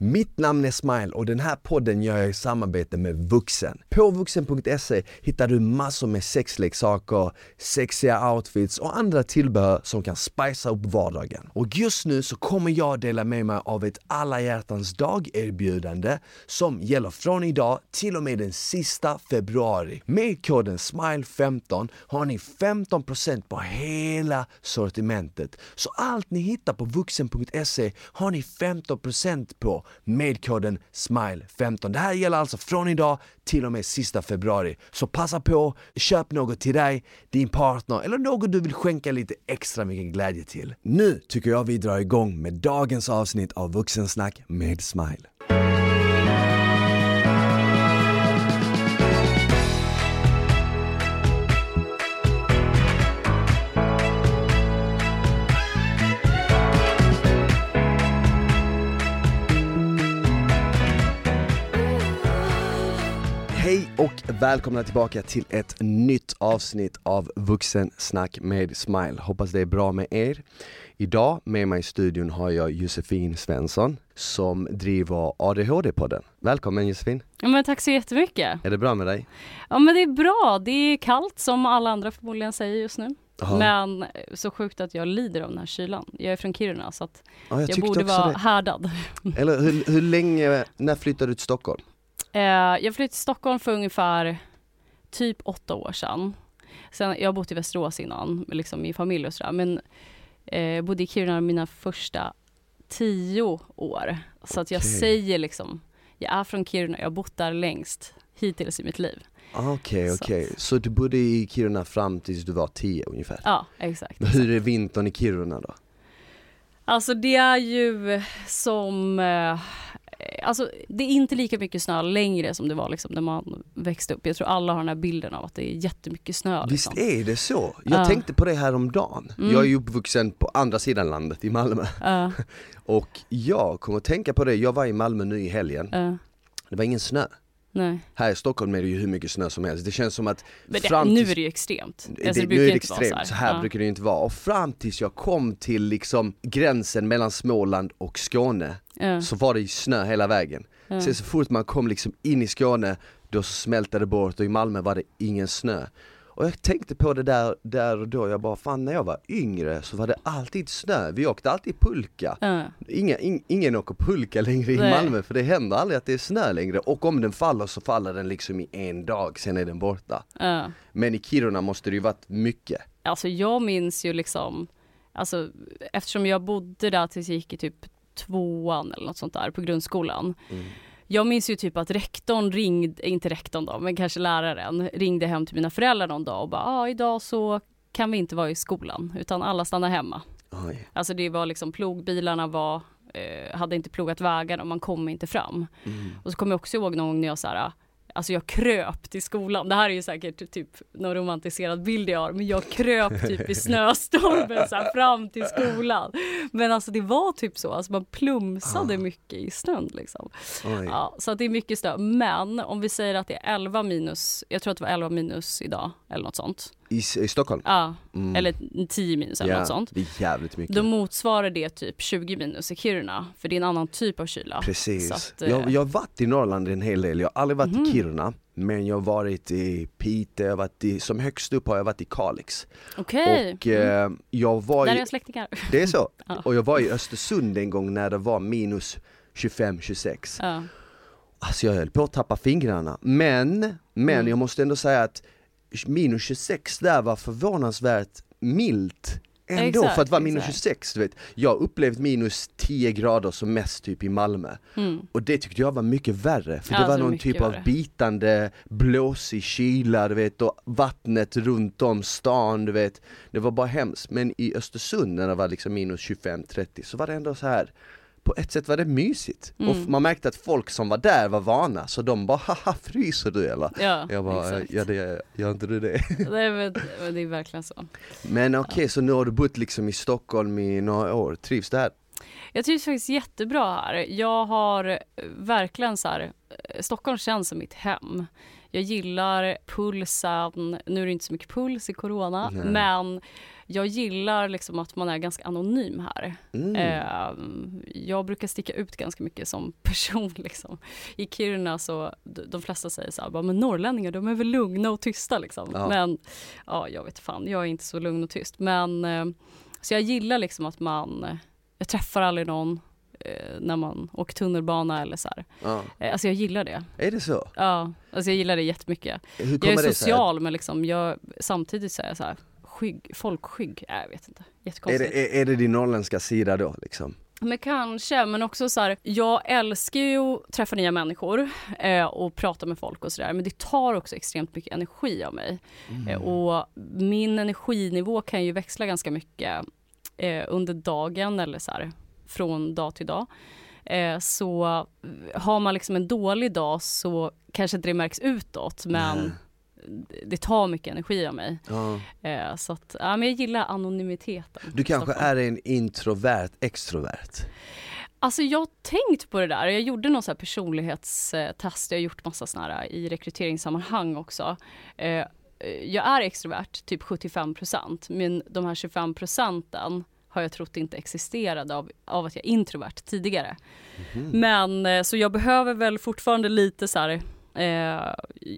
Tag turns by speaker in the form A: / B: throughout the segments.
A: Mitt namn är Smile och den här podden gör jag i samarbete med Vuxen. På vuxen.se hittar du massor med sexleksaker, sexiga outfits och andra tillbehör som kan spicea upp vardagen. Och just nu så kommer jag dela med mig av ett alla hjärtans dag erbjudande som gäller från idag till och med den sista februari. Med koden SMILE15 har ni 15% på hela sortimentet. Så allt ni hittar på vuxen.se har ni 15% på med koden SMILE15. Det här gäller alltså från idag till och med sista februari. Så passa på, köp något till dig, din partner eller någon du vill skänka lite extra mycket glädje till. Nu tycker jag vi drar igång med dagens avsnitt av Vuxensnack med Smile. Och välkomna tillbaka till ett nytt avsnitt av Vuxensnack med Smile. Hoppas det är bra med er. Idag med mig i studion har jag Josefin Svensson som driver ADHD-podden. Välkommen Josefin!
B: Ja, men tack så jättemycket!
A: Är det bra med dig?
B: Ja men det är bra, det är kallt som alla andra förmodligen säger just nu.
A: Aha.
B: Men så sjukt att jag lider av den här kylan. Jag är från Kiruna så att
A: Ja,
B: jag,
A: tyckte
B: borde vara
A: det.
B: härdad.
A: Eller hur, hur länge, när flyttade du till Stockholm?
B: Eh, jag flyttade till Stockholm för ungefär typ åtta år sedan. Sen, jag har bott i Västerås innan liksom min familj och sådär. Men eh, bodde i Kiruna mina första tio år. Så att jag säger liksom, jag är från Kiruna, jag har bott där längst hittills i mitt liv.
A: Ah, Okej,
B: Så
A: okej. Så du bodde i Kiruna fram tills du var 10 ungefär?
B: Ja, exakt.
A: Men hur är vintern i Kiruna då?
B: Alltså det är ju som, eh, alltså det är inte lika mycket snö längre som det var liksom när man växte upp. Jag tror alla har den här bilden av att det är jättemycket snö.
A: Visst
B: Liksom.
A: är det så? Jag
B: Ja.
A: tänkte på det här om dagen.
B: Mm.
A: Jag är ju uppvuxen på andra sidan landet, i Malmö.
B: Ja,
A: Och jag kommer att tänka på det, jag var i Malmö nu i helgen,
B: ja,
A: det var ingen snö.
B: Nej.
A: Här i Stockholm är det ju hur mycket snö som helst. Det känns som att
B: Men det,
A: fram
B: nu
A: tills-
B: är det ju extremt.
A: det,
B: Alltså,
A: nu
B: brukar
A: är det
B: inte vara
A: extremt, så här,
B: Ja.
A: brukar det ju inte vara. Och fram tills jag kom till liksom gränsen mellan Småland och Skåne
B: Ja,
A: så var det ju snö hela vägen.
B: ja.
A: Sen så fort man kom liksom in i Skåne, då smälte det bort och i Malmö var det ingen snö. Och jag tänkte på det där, där och då, jag bara fan när jag var yngre så var det alltid snö, vi åkte alltid pulka.
B: Ja,
A: Inga, in, ingen åker pulka längre i
B: Nej.
A: Malmö för det händer aldrig att det är snö längre och om den faller så faller den liksom i en dag, sen är den borta.
B: ja.
A: Men i Kiruna måste det ju varit mycket.
B: Alltså jag minns ju liksom, alltså eftersom jag bodde där tills jag gick i typ tvåan eller något sånt där på grundskolan.
A: Mm.
B: Jag minns ju typ att rektorn ringde, inte rektorn då, men kanske läraren ringde hem till mina föräldrar någon dag och bara, ja ah, idag så kan vi inte vara i skolan utan alla stannar hemma.
A: Oj.
B: Alltså det var liksom plogbilarna var, eh, hade inte plogat vägarna och man kom inte fram.
A: Mm.
B: Och så kommer jag också ihåg någon gång när jag så här, Alltså jag kröp till skolan. Det här är ju säkert typ någon romantiserad bild jag har, men jag kröp typ i snöstormen så här fram till skolan. Men alltså det var typ så, alltså man plumsade
A: Ah.
B: mycket i snön liksom. Ja, så att det är mycket snö. Men om vi säger att det är 11 minus, jag tror att det var 11 minus idag eller något sånt.
A: I, I Stockholm?
B: Ja,
A: Mm.
B: eller 10 minus eller
A: ja,
B: något sånt.
A: det är jävligt mycket.
B: Då motsvarar det typ 20 minus i Kiruna, för det är en annan typ av kyla.
A: Precis.
B: Att, eh,
A: jag, jag har varit i Norrland en hel del, jag har aldrig varit
B: Mhm.
A: i Kiruna Men jag har varit i Piteå, jag varit i, som högst upp har jag varit i Kalix
B: Okej, mm.
A: eh, jag var
B: där är
A: i,
B: jag släktingar.
A: det är så?
B: Ja.
A: Och jag var i Östersund en gång när det var minus 25-26
B: Ja.
A: Alltså jag höll på att tappa fingrarna Men, men
B: Mm.
A: jag måste ändå säga att minus 26 där var förvånansvärt milt Ändå
B: Exakt,
A: för att vara minus
B: exakt.
A: 26, du vet Jag har upplevt minus 10 grader som mest typ i Malmö
B: Mm.
A: och det tyckte jag var mycket värre, för det var
B: alltså
A: någon
B: mycket
A: typ av
B: värre.
A: bitande, blåsig kyla du vet och vattnet runt om stan du vet Det var bara hemskt, men i Östersund när det var liksom minus 25-30 så var det ändå så här på ett sätt var det mysigt. Och
B: Mm.
A: f- man märkte att folk som var där var vana, så de bara haha fryser du eller?
B: Ja,
A: Jag bara,
B: exakt.
A: ja det gör inte du det?
B: Nej, men, det är verkligen så.
A: Men okej, så nu har du bott liksom i Stockholm i några år, trivs det här?
B: Jag trivs faktiskt jättebra här. Jag har eh, verkligen så här, eh, Stockholm känns som mitt hem. Jag gillar pulsen, nu är det inte så mycket puls i corona,
A: Nej.
B: men jag gillar liksom att man är ganska anonym här.
A: Mm.
B: Eh, jag brukar sticka ut ganska mycket som person. Liksom. I Kiruna så, de flesta säger så här, men norrlänningar de är väl lugna och tysta liksom.
A: Ja.
B: Men ja, jag vet fan, jag är inte så lugn och tyst. Men eh, så jag gillar liksom att man, jag träffar aldrig någon eh, när man åker tunnelbana eller så här.
A: Ja.
B: Eh, alltså jag gillar det.
A: Är det så?
B: Ja, alltså jag gillar det jättemycket.
A: Hur
B: Jag är social men liksom jag, samtidigt så är jag så här, skygg, folkskygg, äh, jag vet inte,
A: Är det, är, är det din norrländska sida då liksom?
B: Men kanske, men också så här, jag älskar ju att träffa nya människor eh, och prata med folk och sådär, men det tar också extremt mycket energi av mig. Eh, och min energinivå kan ju växla ganska mycket eh, under dagen eller så här, från dag till dag. Eh, så har man liksom en dålig dag så kanske inte det märks utåt, men
A: Nej.
B: Det tar mycket energi av mig.
A: Ja.
B: Eh, så att, ja, men jag gillar anonymiteten.
A: Du kanske är en introvert extrovert?
B: Alltså jag har tänkt på det där. Jag gjorde någon så här personlighetstest. Jag har gjort massa såna här i rekryteringssammanhang också. Eh, Jag är extrovert, typ 75 procent. Men de här 25 procenten har jag trott inte existerade av, av att jag är introvert tidigare. Men eh, så jag behöver väl fortfarande lite så här Eh,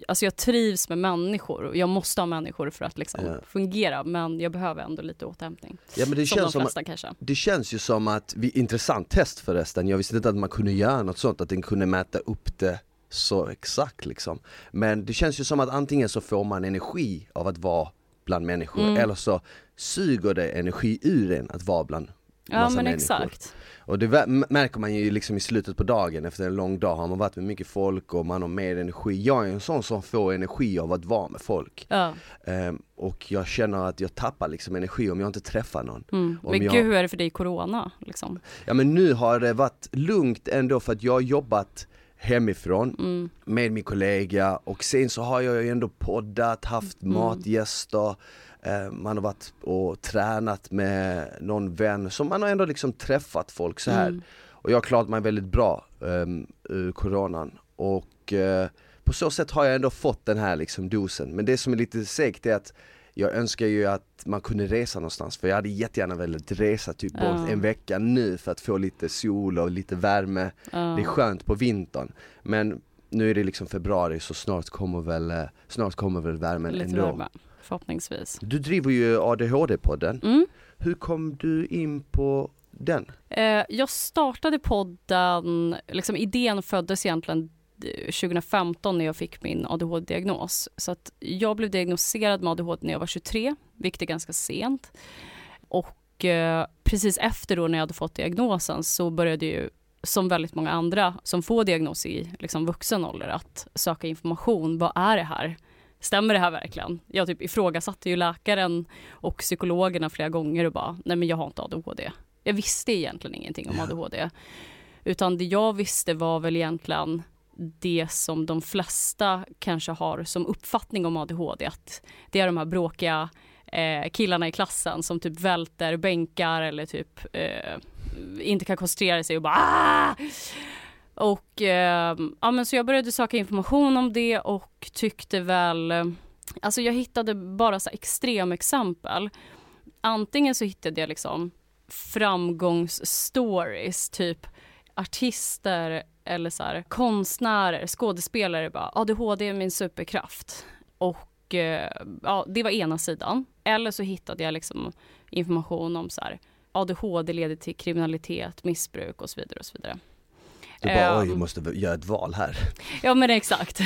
B: alltså jag trivs med människor och jag måste ha människor för att liksom
A: Ja.
B: fungera men jag behöver ändå lite återhämtning.
A: Ja men det
B: som de
A: känns som,
B: flesta kanske.
A: det känns ju som att, vi, intressant test förresten, jag visste inte att man kunde göra något sånt, att den kunde mäta upp det så exakt liksom. Men det känns ju som att antingen så får man energi av att vara bland människor
B: Mm.
A: eller så suger det energi ur en att vara bland
B: Ja men
A: människor.
B: exakt.
A: Och det märker man ju liksom i slutet på dagen efter en lång dag, har man varit med mycket folk och man har mer energi. Jag är en sån som får energi av att vara med folk.
B: Ja.
A: Ehm, och jag känner att jag tappar liksom energi om jag inte träffar någon.
B: Mm. Men
A: jag-
B: gud hur är det för dig i corona? Liksom?
A: Ja men nu har det varit lugnt ändå för att jag har jobbat hemifrån
B: Mm.
A: med min kollega och sen så har jag ju ändå poddat, haft
B: Mm.
A: matgäster, eh, man har varit och tränat med någon vän, så man har ändå liksom träffat folk så här.
B: Mm.
A: Och jag har klarat mig väldigt bra um, ur coronan och eh, på så sätt har jag ändå fått den här liksom dosen. Men det som är lite segt är att jag önskar ju att man kunde resa någonstans för jag hade jättegärna velat resa typ
B: Ja.
A: en vecka nu för att få lite sol och lite värme.
B: Ja.
A: Det är skönt på vintern men nu är det liksom februari så snart kommer väl, eh, snart kommer väl värmen
B: Lite
A: ändå.
B: värme, förhoppningsvis.
A: Du driver ju ADHD-podden.
B: Mm.
A: Hur kom du in på den?
B: Eh, jag startade podden, liksom idén föddes egentligen 2015 när jag fick min ADHD-diagnos. Så att jag blev diagnostiserad med ADHD när jag var 23, vilket är ganska sent. Och eh, precis efter då när jag hade fått diagnosen så började ju som väldigt många andra som får diagnos i liksom vuxen ålder att söka information. Vad är det här? Stämmer det här verkligen? Jag typ ifrågasatte ju läkaren och psykologerna flera gånger och bara, nej men jag har inte ADHD. Jag visste egentligen ingenting om. ADHD. Utan det jag visste var väl egentligen det som de flesta kanske har som uppfattning om ADHD. Att det är de här bråkiga eh, killarna i klassen som typ välter bänkar eller typ eh, inte kan koncentrera sig och bara Aah! Och eh, ja men så jag började söka information om det och tyckte väl, alltså jag hittade bara så extremexempel. Antingen så hittade jag liksom framgångsstories, typ artister eller så här, konstnärer, skådespelare bara ADHD är min superkraft. Och eh, ja, det var ena sidan. Eller så hittade jag liksom information om så här, ADHD leder till kriminalitet, missbruk och så vidare och så vidare.
A: Du bara oj,
B: Ehm.
A: jag måste göra ett val här.
B: Ja men exakt.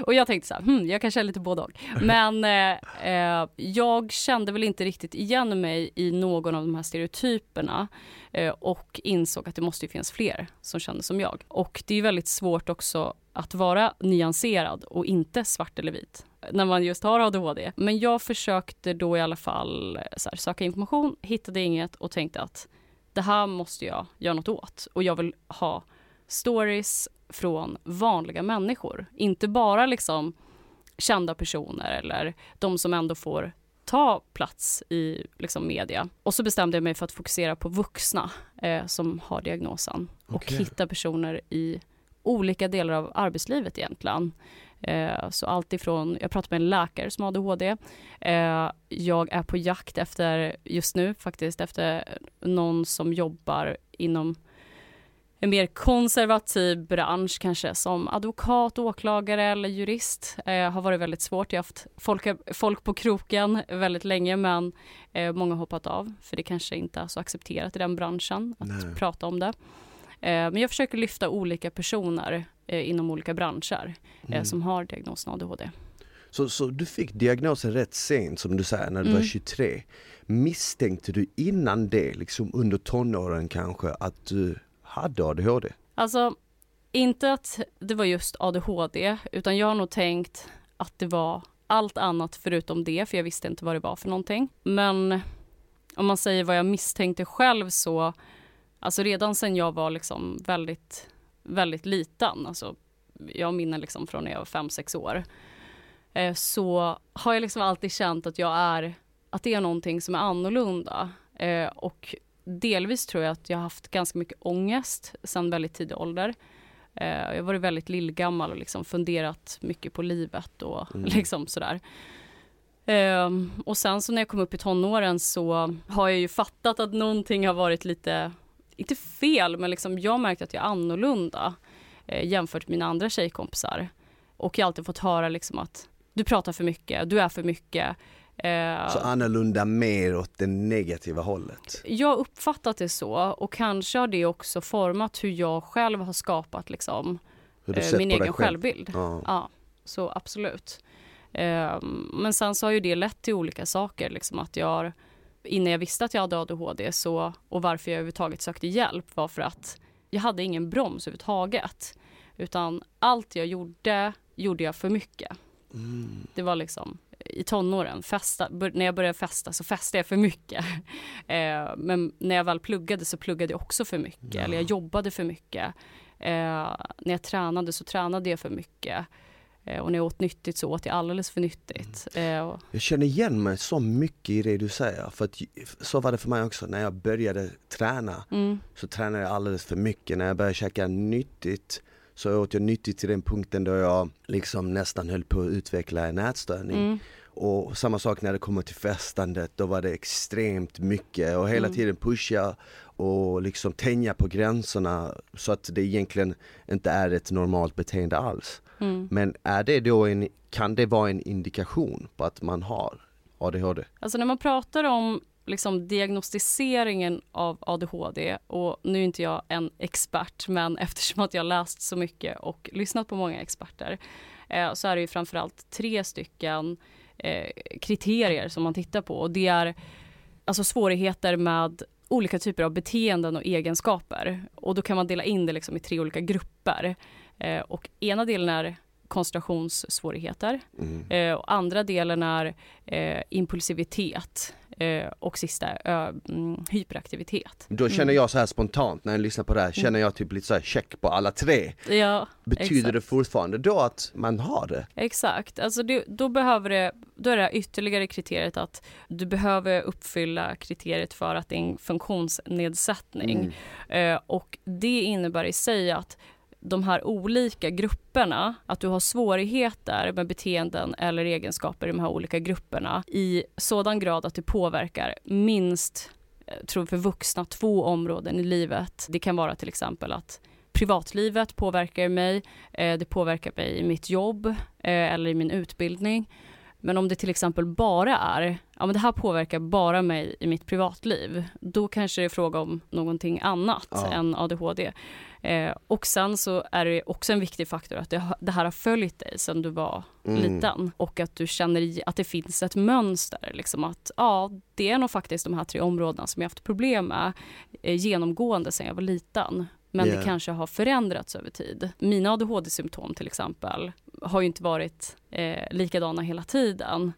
B: Och jag tänkte så här, hmm, jag kanske är lite både och. Men eh, eh, jag kände väl inte riktigt igen mig i någon av de här stereotyperna eh, och insåg att det måste ju finnas fler som kände som jag. Och det är väldigt svårt också att vara nyanserad och inte svart eller vit när man just har ADHD. Men jag försökte då i alla fall eh, här, söka information, hittade inget och tänkte att det här måste jag göra något åt och jag vill ha stories från vanliga människor. Inte bara liksom kända personer eller de som ändå får ta plats i liksom, media. Och så bestämde jag mig för att fokusera på vuxna eh, som har diagnosen och
A: Okej.
B: hitta personer i olika delar av arbetslivet egentligen. Eh, så allt ifrån, jag pratar med en läkare som har ADHD. Eh, jag är på jakt efter, just nu faktiskt, efter någon som jobbar inom en mer konservativ bransch kanske som advokat, åklagare eller jurist eh, har varit väldigt svårt. Jag har haft folk, folk på kroken väldigt länge men eh, många har hoppat av för det kanske inte är så accepterat i den branschen att Nej. prata om det. Eh, men jag försöker lyfta olika personer eh, inom olika branscher eh, mm. som har diagnosen ADHD.
A: Så, så du fick diagnosen rätt sent som du säger när du mm. var 23. Misstänkte du innan det, liksom under tonåren kanske, att du hade ADHD?
B: Alltså, inte att det var just ADHD, utan jag har nog tänkt att det var allt annat förutom det, för jag visste inte vad det var för någonting. Men om man säger vad jag misstänkte själv så, alltså redan sen jag var liksom väldigt, väldigt liten, alltså jag minns liksom från när jag var fem sex år, eh, så har jag liksom alltid känt att jag är, att det är någonting som är annorlunda. Eh, och delvis tror jag att jag har haft ganska mycket ångest sedan väldigt tidig ålder. Eh, jag har varit väldigt lillgammal och liksom funderat mycket på livet och mm. liksom sådär. Eh, och sen så när jag kom upp i tonåren så har jag ju fattat att någonting har varit lite, inte fel, men liksom jag märkt att jag är annorlunda eh, jämfört med mina andra tjejkompisar. Och jag har alltid fått höra liksom att du pratar för mycket, du är för mycket,
A: så annorlunda mer åt det negativa hållet?
B: Jag har uppfattat det så och kanske har det också format hur jag själv har skapat liksom, eh, min egen själv. självbild. Ja. ja. så absolut. Eh, men sen så har ju det lett till olika saker, liksom att jag innan jag visste att jag hade ADHD så, och varför jag överhuvudtaget sökte hjälp var för att jag hade ingen broms överhuvudtaget. Utan allt jag gjorde, gjorde jag för mycket. Mm. Det var liksom i tonåren, festa, när jag började festa så festade jag för mycket. Eh, men när jag väl pluggade så pluggade jag också för mycket, ja. eller jag jobbade för mycket. Eh, när jag tränade så tränade jag för mycket. Eh, och när jag åt nyttigt så åt jag alldeles för nyttigt.
A: Mm. Eh, jag känner igen mig så mycket i det du säger, för att så var det för mig också när jag började träna. Mm. Så tränade jag alldeles för mycket. När jag började käka nyttigt så åt jag nyttigt till den punkten då jag liksom nästan höll på att utveckla en ätstörning. Mm. Och samma sak när det kommer till festandet, då var det extremt mycket och hela mm. tiden pusha och liksom tänja på gränserna så att det egentligen inte är ett normalt beteende alls. Mm. Men är det då en, kan det vara en indikation på att man har ADHD?
B: Alltså när man pratar om liksom diagnostiseringen av ADHD och nu är inte jag en expert men eftersom att jag läst så mycket och lyssnat på många experter eh, så är det ju framförallt tre stycken eh, kriterier som man tittar på och det är alltså svårigheter med olika typer av beteenden och egenskaper och då kan man dela in det liksom i tre olika grupper. Eh, och ena delen är koncentrationssvårigheter mm. eh, och andra delen är eh, impulsivitet eh, och sista mm, hyperaktivitet.
A: Då känner mm. jag så här spontant när jag lyssnar på det här, känner jag typ lite så här check på alla tre.
B: Ja,
A: Betyder exakt. det fortfarande då att man har det?
B: Exakt, alltså det, då behöver det, då är det ytterligare kriteriet att du behöver uppfylla kriteriet för att det är en funktionsnedsättning. Mm. Eh, och det innebär i sig att de här olika grupperna, att du har svårigheter med beteenden eller egenskaper i de här olika grupperna i sådan grad att det påverkar minst, eh, tror för vuxna, två områden i livet. Det kan vara till exempel att privatlivet påverkar mig, eh, det påverkar mig i mitt jobb eh, eller i min utbildning. Men om det till exempel bara är, ja men det här påverkar bara mig i mitt privatliv, då kanske det är fråga om någonting annat ja. än ADHD. Eh, och sen så är det också en viktig faktor att det, det här har följt dig sedan du var mm. liten och att du känner att det finns ett mönster. Liksom att ja, det är nog faktiskt de här tre områdena som jag haft problem med eh, genomgående sedan jag var liten. Men yeah. det kanske har förändrats över tid. Mina ADHD-symptom till exempel har ju inte varit eh, likadana hela tiden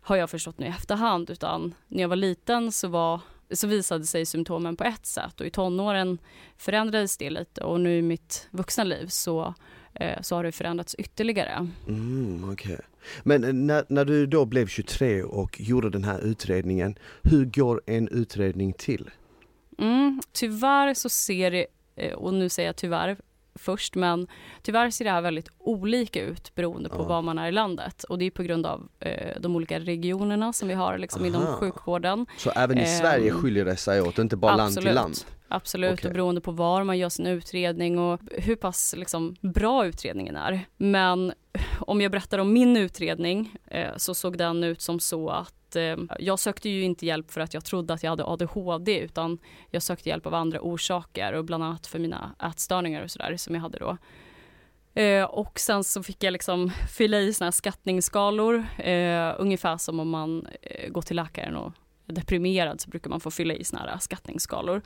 B: har jag förstått nu i efterhand utan när jag var liten så var så visade sig symptomen på ett sätt och i tonåren förändrades det lite och nu i mitt vuxna liv så, eh, så har det förändrats ytterligare.
A: Mm, okay. Men eh, när, när du då blev 23 och gjorde den här utredningen, hur går en utredning till?
B: Mm, tyvärr så ser det, eh, och nu säger jag tyvärr, först men tyvärr ser det här väldigt olika ut beroende på
A: Ja.
B: var man är i landet och det är på grund av eh, de olika regionerna som vi har liksom inom sjukvården.
A: Så även i
B: Ehm,
A: Sverige skiljer det sig åt, inte bara land till
B: absolut.
A: land?
B: Absolut,
A: Okej.
B: och beroende på var man gör sin utredning och hur pass liksom, bra utredningen är. Men om jag berättar om min utredning eh, så såg den ut som så att eh, jag sökte ju inte hjälp för att jag trodde att jag hade ADHD utan jag sökte hjälp av andra orsaker och bland annat för mina ätstörningar och sådär som jag hade då. Eh, och sen så fick jag liksom fylla i såna här skattningsskalor, eh, ungefär som om man eh, går till läkaren och är deprimerad så brukar man få fylla i såna här skattningsskalor.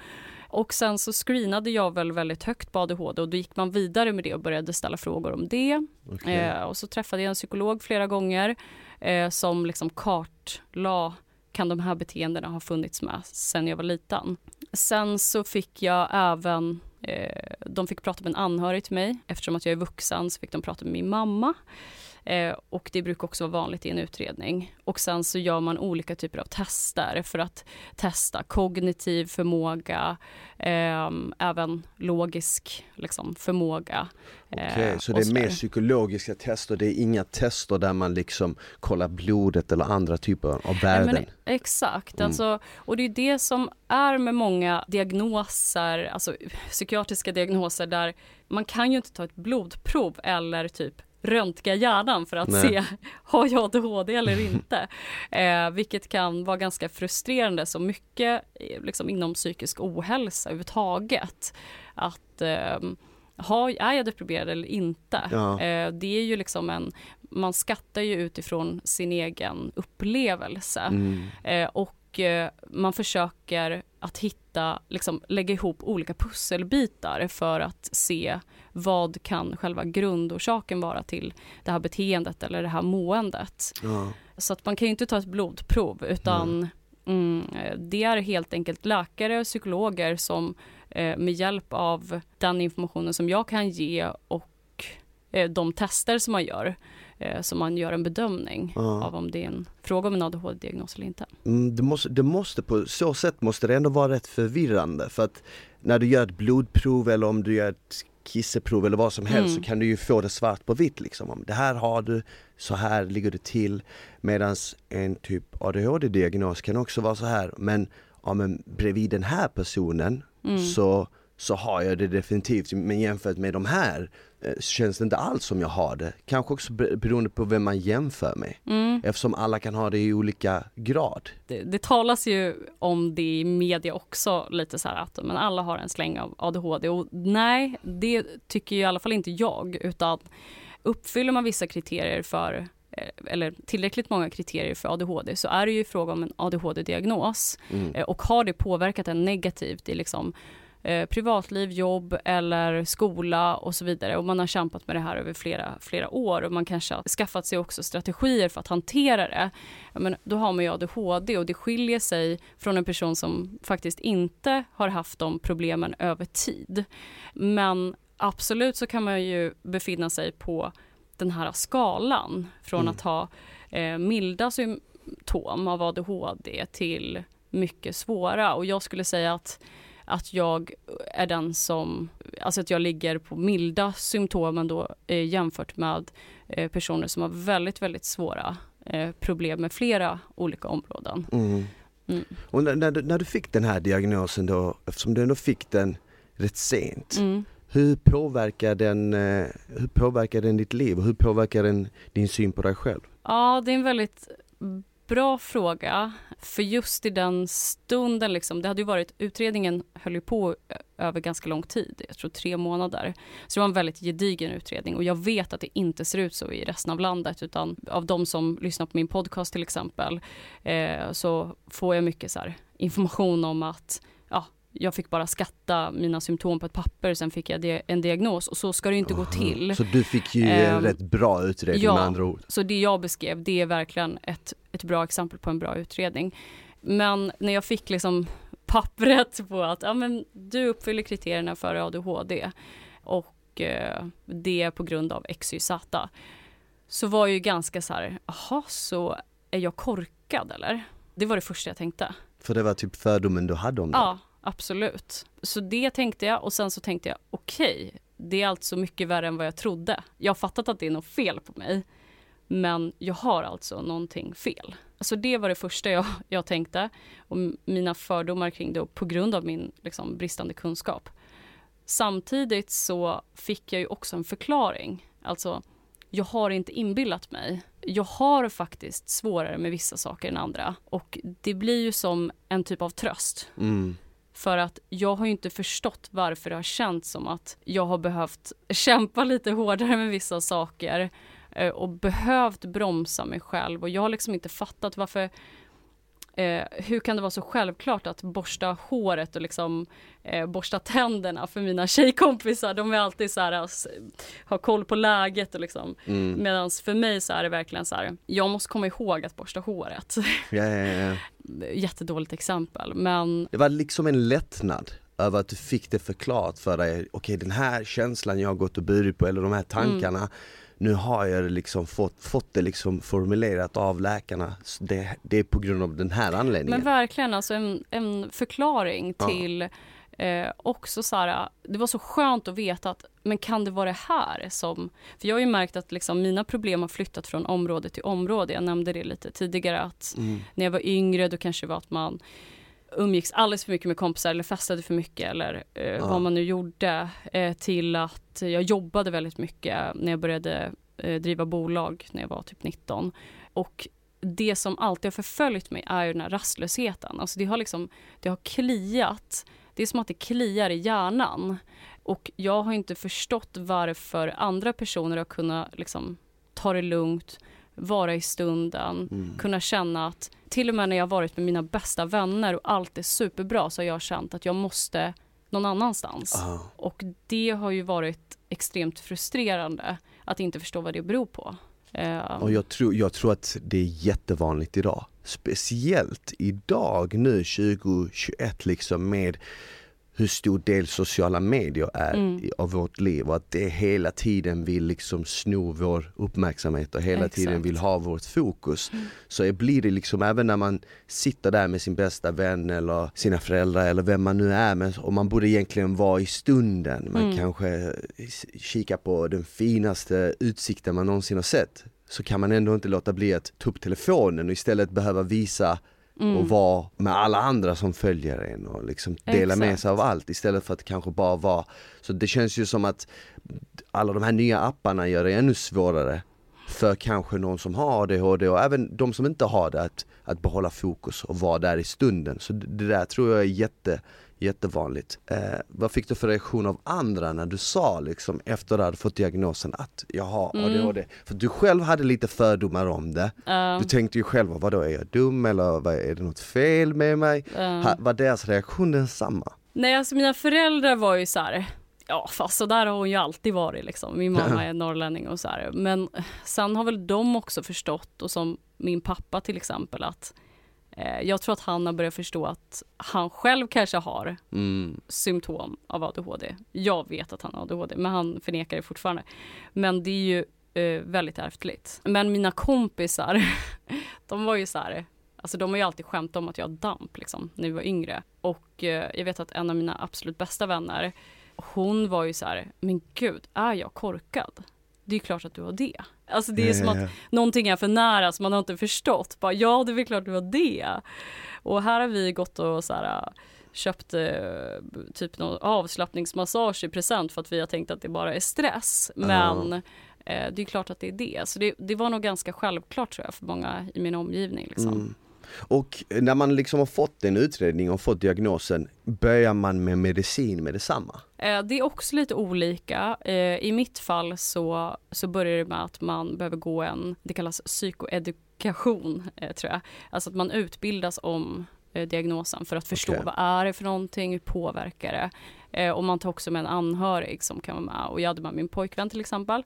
B: Och sen så screenade jag väl väldigt högt på ADHD och då gick man vidare med det och började ställa frågor om det.
A: Okej.
B: Eh, och så träffade jag en psykolog flera gånger eh, som liksom kartlade kan de här beteendena ha funnits med sen jag var liten. Sen så fick jag även, eh, de fick prata med en anhörig till mig. Eftersom att jag är vuxen så fick de prata med min mamma. Eh, och det brukar också vara vanligt i en utredning. Och sen så gör man olika typer av tester för att testa kognitiv förmåga, eh, även logisk liksom, förmåga. eh,
A: Okej, så det är mer psykologiska tester, det är inga tester där man liksom kollar blodet eller andra typer av värden?
B: men exakt,
A: Mm.
B: alltså, och det är det som är med många diagnoser, alltså psykiatriska diagnoser där man kan ju inte ta ett blodprov eller typ röntga hjärnan för att
A: Nej.
B: se har jag ADHD eller inte. Eh, vilket kan vara ganska frustrerande så mycket eh, liksom, inom psykisk ohälsa överhuvudtaget. Att eh, har, är jag deprimerad eller inte?
A: Ja.
B: Eh, det är ju liksom en, man skattar ju utifrån sin egen upplevelse.
A: Mm.
B: Eh, och eh, man försöker att hitta, liksom lägga ihop olika pusselbitar för att se vad kan själva grundorsaken vara till det här beteendet eller det här måendet.
A: Ja.
B: Så att man kan ju inte ta ett blodprov utan mm, det är helt enkelt läkare och psykologer som eh, med hjälp av den informationen som jag kan ge och eh, de tester som man gör eh, som man gör en bedömning
A: Ja.
B: av om det är en fråga om en ADHD-diagnos eller inte.
A: Mm, det, måste, det måste på så sätt måste det ändå vara rätt förvirrande för att när du gör ett blodprov eller om du gör ett kisseprov eller vad som helst
B: Mm.
A: så kan du ju få det svart på vitt liksom. Om det här har du, så här ligger det till. Medan en typ ADHD-diagnos kan också vara så här, men, ja, men bredvid den här personen
B: Mm.
A: så, så har jag det definitivt. Men jämfört med de här eh, så känns det inte alls som jag har det. Kanske också be- beroende på vem man jämför med.
B: Mm.
A: Eftersom alla kan ha det i olika grad.
B: Det, det talas ju om det i media också, lite så här att men alla har en släng av ADHD och nej, det tycker i alla fall inte jag, utan uppfyller man vissa kriterier för eh, eller tillräckligt många kriterier för ADHD så är det ju fråga om en ADHD-diagnos
A: Mm.
B: Eh, och har det påverkat en negativt i liksom eh, privatliv, jobb eller skola och så vidare och man har kämpat med det här över flera, flera år och man kanske har skaffat sig också strategier för att hantera det. Men då har man ju ADHD och det skiljer sig från en person som faktiskt inte har haft de problemen över tid. Men absolut så kan man ju befinna sig på den här skalan från
A: Mm.
B: att ha eh, milda symptom av ADHD till mycket svåra och jag skulle säga att att jag är den som, alltså att jag ligger på milda symptomen då eh, jämfört med eh, personer som har väldigt, väldigt svåra eh, problem med flera olika områden.
A: Mm.
B: Mm.
A: Och när, när, du, när du fick den här diagnosen då, eftersom du ändå fick den rätt sent,
B: Mm.
A: hur påverkar den, eh, hur påverkar den ditt liv och hur påverkar den din syn på dig själv?
B: Ja, det är en väldigt bra fråga. För just i den stunden, liksom, det hade ju varit, utredningen höll ju på ö- över ganska lång tid, jag tror tre månader. Så det var en väldigt gedigen utredning och jag vet att det inte ser ut så i resten av landet utan av de som lyssnar på min podcast till exempel eh, så får jag mycket så här, information om att ja, jag fick bara skatta mina symptom på ett papper, sen fick jag en diagnos och så ska det inte gå
A: Aha.
B: till.
A: Så du fick ju en
B: Ehm,
A: rätt bra utredning
B: ja.
A: med andra ord.
B: Så det jag beskrev, det är verkligen ett, ett bra exempel på en bra utredning. Men när jag fick liksom pappret på att ja, men du uppfyller kriterierna för ADHD och eh, det på grund av XYZ så var jag ju ganska så här, jaha, så är jag korkad eller? Det var det första jag tänkte.
A: För det var typ fördomen du hade om det.
B: Ja, absolut. Så det tänkte jag och sen så tänkte jag okej, det är alltså mycket värre än vad jag trodde. Jag har fattat att det är något fel på mig. Men jag har alltså någonting fel. Alltså det var det första jag, jag tänkte. Och mina fördomar kring det på grund av min liksom, bristande kunskap. Samtidigt så fick jag ju också en förklaring. Alltså, jag har inte inbillat mig. Jag har faktiskt svårare med vissa saker än andra. Och det blir ju som en typ av tröst.
A: Mm.
B: För att jag har ju inte förstått varför det har känts som att jag har behövt kämpa lite hårdare med vissa saker eh, och behövt bromsa mig själv och jag har liksom inte fattat varför Eh, hur kan det vara så självklart att borsta håret och liksom eh, borsta tänderna för mina tjejkompisar? De är alltid så här, alltså, har koll på läget och liksom.
A: Mm.
B: Medan för mig så är det verkligen så här, jag måste komma ihåg att borsta håret.
A: Ja, ja, ja.
B: Jättedåligt exempel, men
A: Det var liksom en lättnad över att du fick det förklarat för dig. Okej den här känslan jag har gått och burit på eller de här tankarna
B: Mm.
A: Nu har jag liksom fått, fått det liksom formulerat av läkarna. Det, det är på grund av den här anledningen.
B: Men verkligen alltså en, en förklaring
A: Ja.
B: till eh, också så här, det var så skönt att veta att men kan det vara det här som, för jag har ju märkt att liksom mina problem har flyttat från område till område. Jag nämnde det lite tidigare att
A: Mm.
B: när jag var yngre då kanske det var att man umgicks alldeles för mycket med kompisar eller festade för mycket eller eh,
A: Ja.
B: vad man nu gjorde eh, till att jag jobbade väldigt mycket när jag började eh, driva bolag när jag var typ 19. Och det som alltid har förföljt mig är ju den här rastlösheten. Alltså det har liksom, det har kliat. Det är som att det kliar i hjärnan. Och jag har inte förstått varför andra personer har kunnat liksom ta det lugnt, vara i stunden,
A: Mm.
B: kunna känna att till och med när jag varit med mina bästa vänner och allt är superbra så har jag känt att jag måste någon annanstans.
A: Ah.
B: Och det har ju varit extremt frustrerande att inte förstå vad det beror på. Eh,
A: Och jag tror, jag tror att det är jättevanligt idag. Speciellt idag nu 2021 liksom med hur stor del sociala medier är
B: Mm.
A: av vårt liv och att det hela tiden vill liksom sno vår uppmärksamhet och hela tiden
B: Exakt.
A: vill ha vårt fokus. Så blir det liksom även när man sitter där med sin bästa vän eller sina föräldrar eller vem man nu är med och man borde egentligen vara i stunden. Man
B: Mm.
A: kanske kika på den finaste utsikten man någonsin har sett så kan man ändå inte låta bli att ta upp telefonen och istället behöva visa
B: mm.
A: och vara med alla andra som följer en och liksom dela med
B: Exakt.
A: sig av allt istället för att kanske bara vara Så det känns ju som att alla de här nya apparna gör det ännu svårare för kanske någon som har ADHD och även de som inte har det att, att behålla fokus och vara där i stunden. Så det där tror jag är jätte, jättevanligt. Eh, vad fick du för reaktion av andra när du sa liksom efter du hade fått diagnosen att jag har
B: Mm.
A: ADHD? För du själv hade lite fördomar om det.
B: Eh,
A: Du tänkte ju själv, vadå är jag dum eller vad, är det något fel med mig?
B: eh.
A: Ha, var deras reaktion densamma?
B: Nej, alltså mina föräldrar var ju så här. Ja, fast så där har hon ju alltid varit liksom. Min mamma är norrlänning och så här. Men sen har väl de också förstått och som min pappa till exempel att jag tror att han har börjat förstå att han själv kanske har
A: Mm.
B: symptom av ADHD. Jag vet att han har ADHD, men han förnekar det fortfarande. Men det är ju eh, väldigt ärftligt. Men mina kompisar, de var ju så här, alltså de har ju alltid skämt om att jag har damp liksom, när vi var yngre. Och eh, jag vet att en av mina absolut bästa vänner, hon var ju så här, men gud, är jag korkad? Det är klart att du har det. Alltså det är som att någonting är för nära så man har inte förstått. Bara, ja, det är klart du har det. Och här har vi gått och så här, köpt eh, typ någon avslappningsmassage i present för att vi har tänkt att det bara är stress. Men eh, det är klart att det är det. Så det, det var nog ganska självklart tror jag för många i min omgivning. Liksom.
A: Mm. Och när man liksom har fått en utredning och fått diagnosen, börjar man med medicin med detsamma?
B: Eh, Det är också lite olika. Eh, I mitt fall så, så börjar det med att man behöver gå en, det kallas psykoedukation eh, tror jag. Alltså att man utbildas om diagnosen för att förstå
A: Okej.
B: vad är det för någonting, hur påverkar det? Och man tar också med en anhörig som kan vara med och jag hade med min pojkvän till exempel.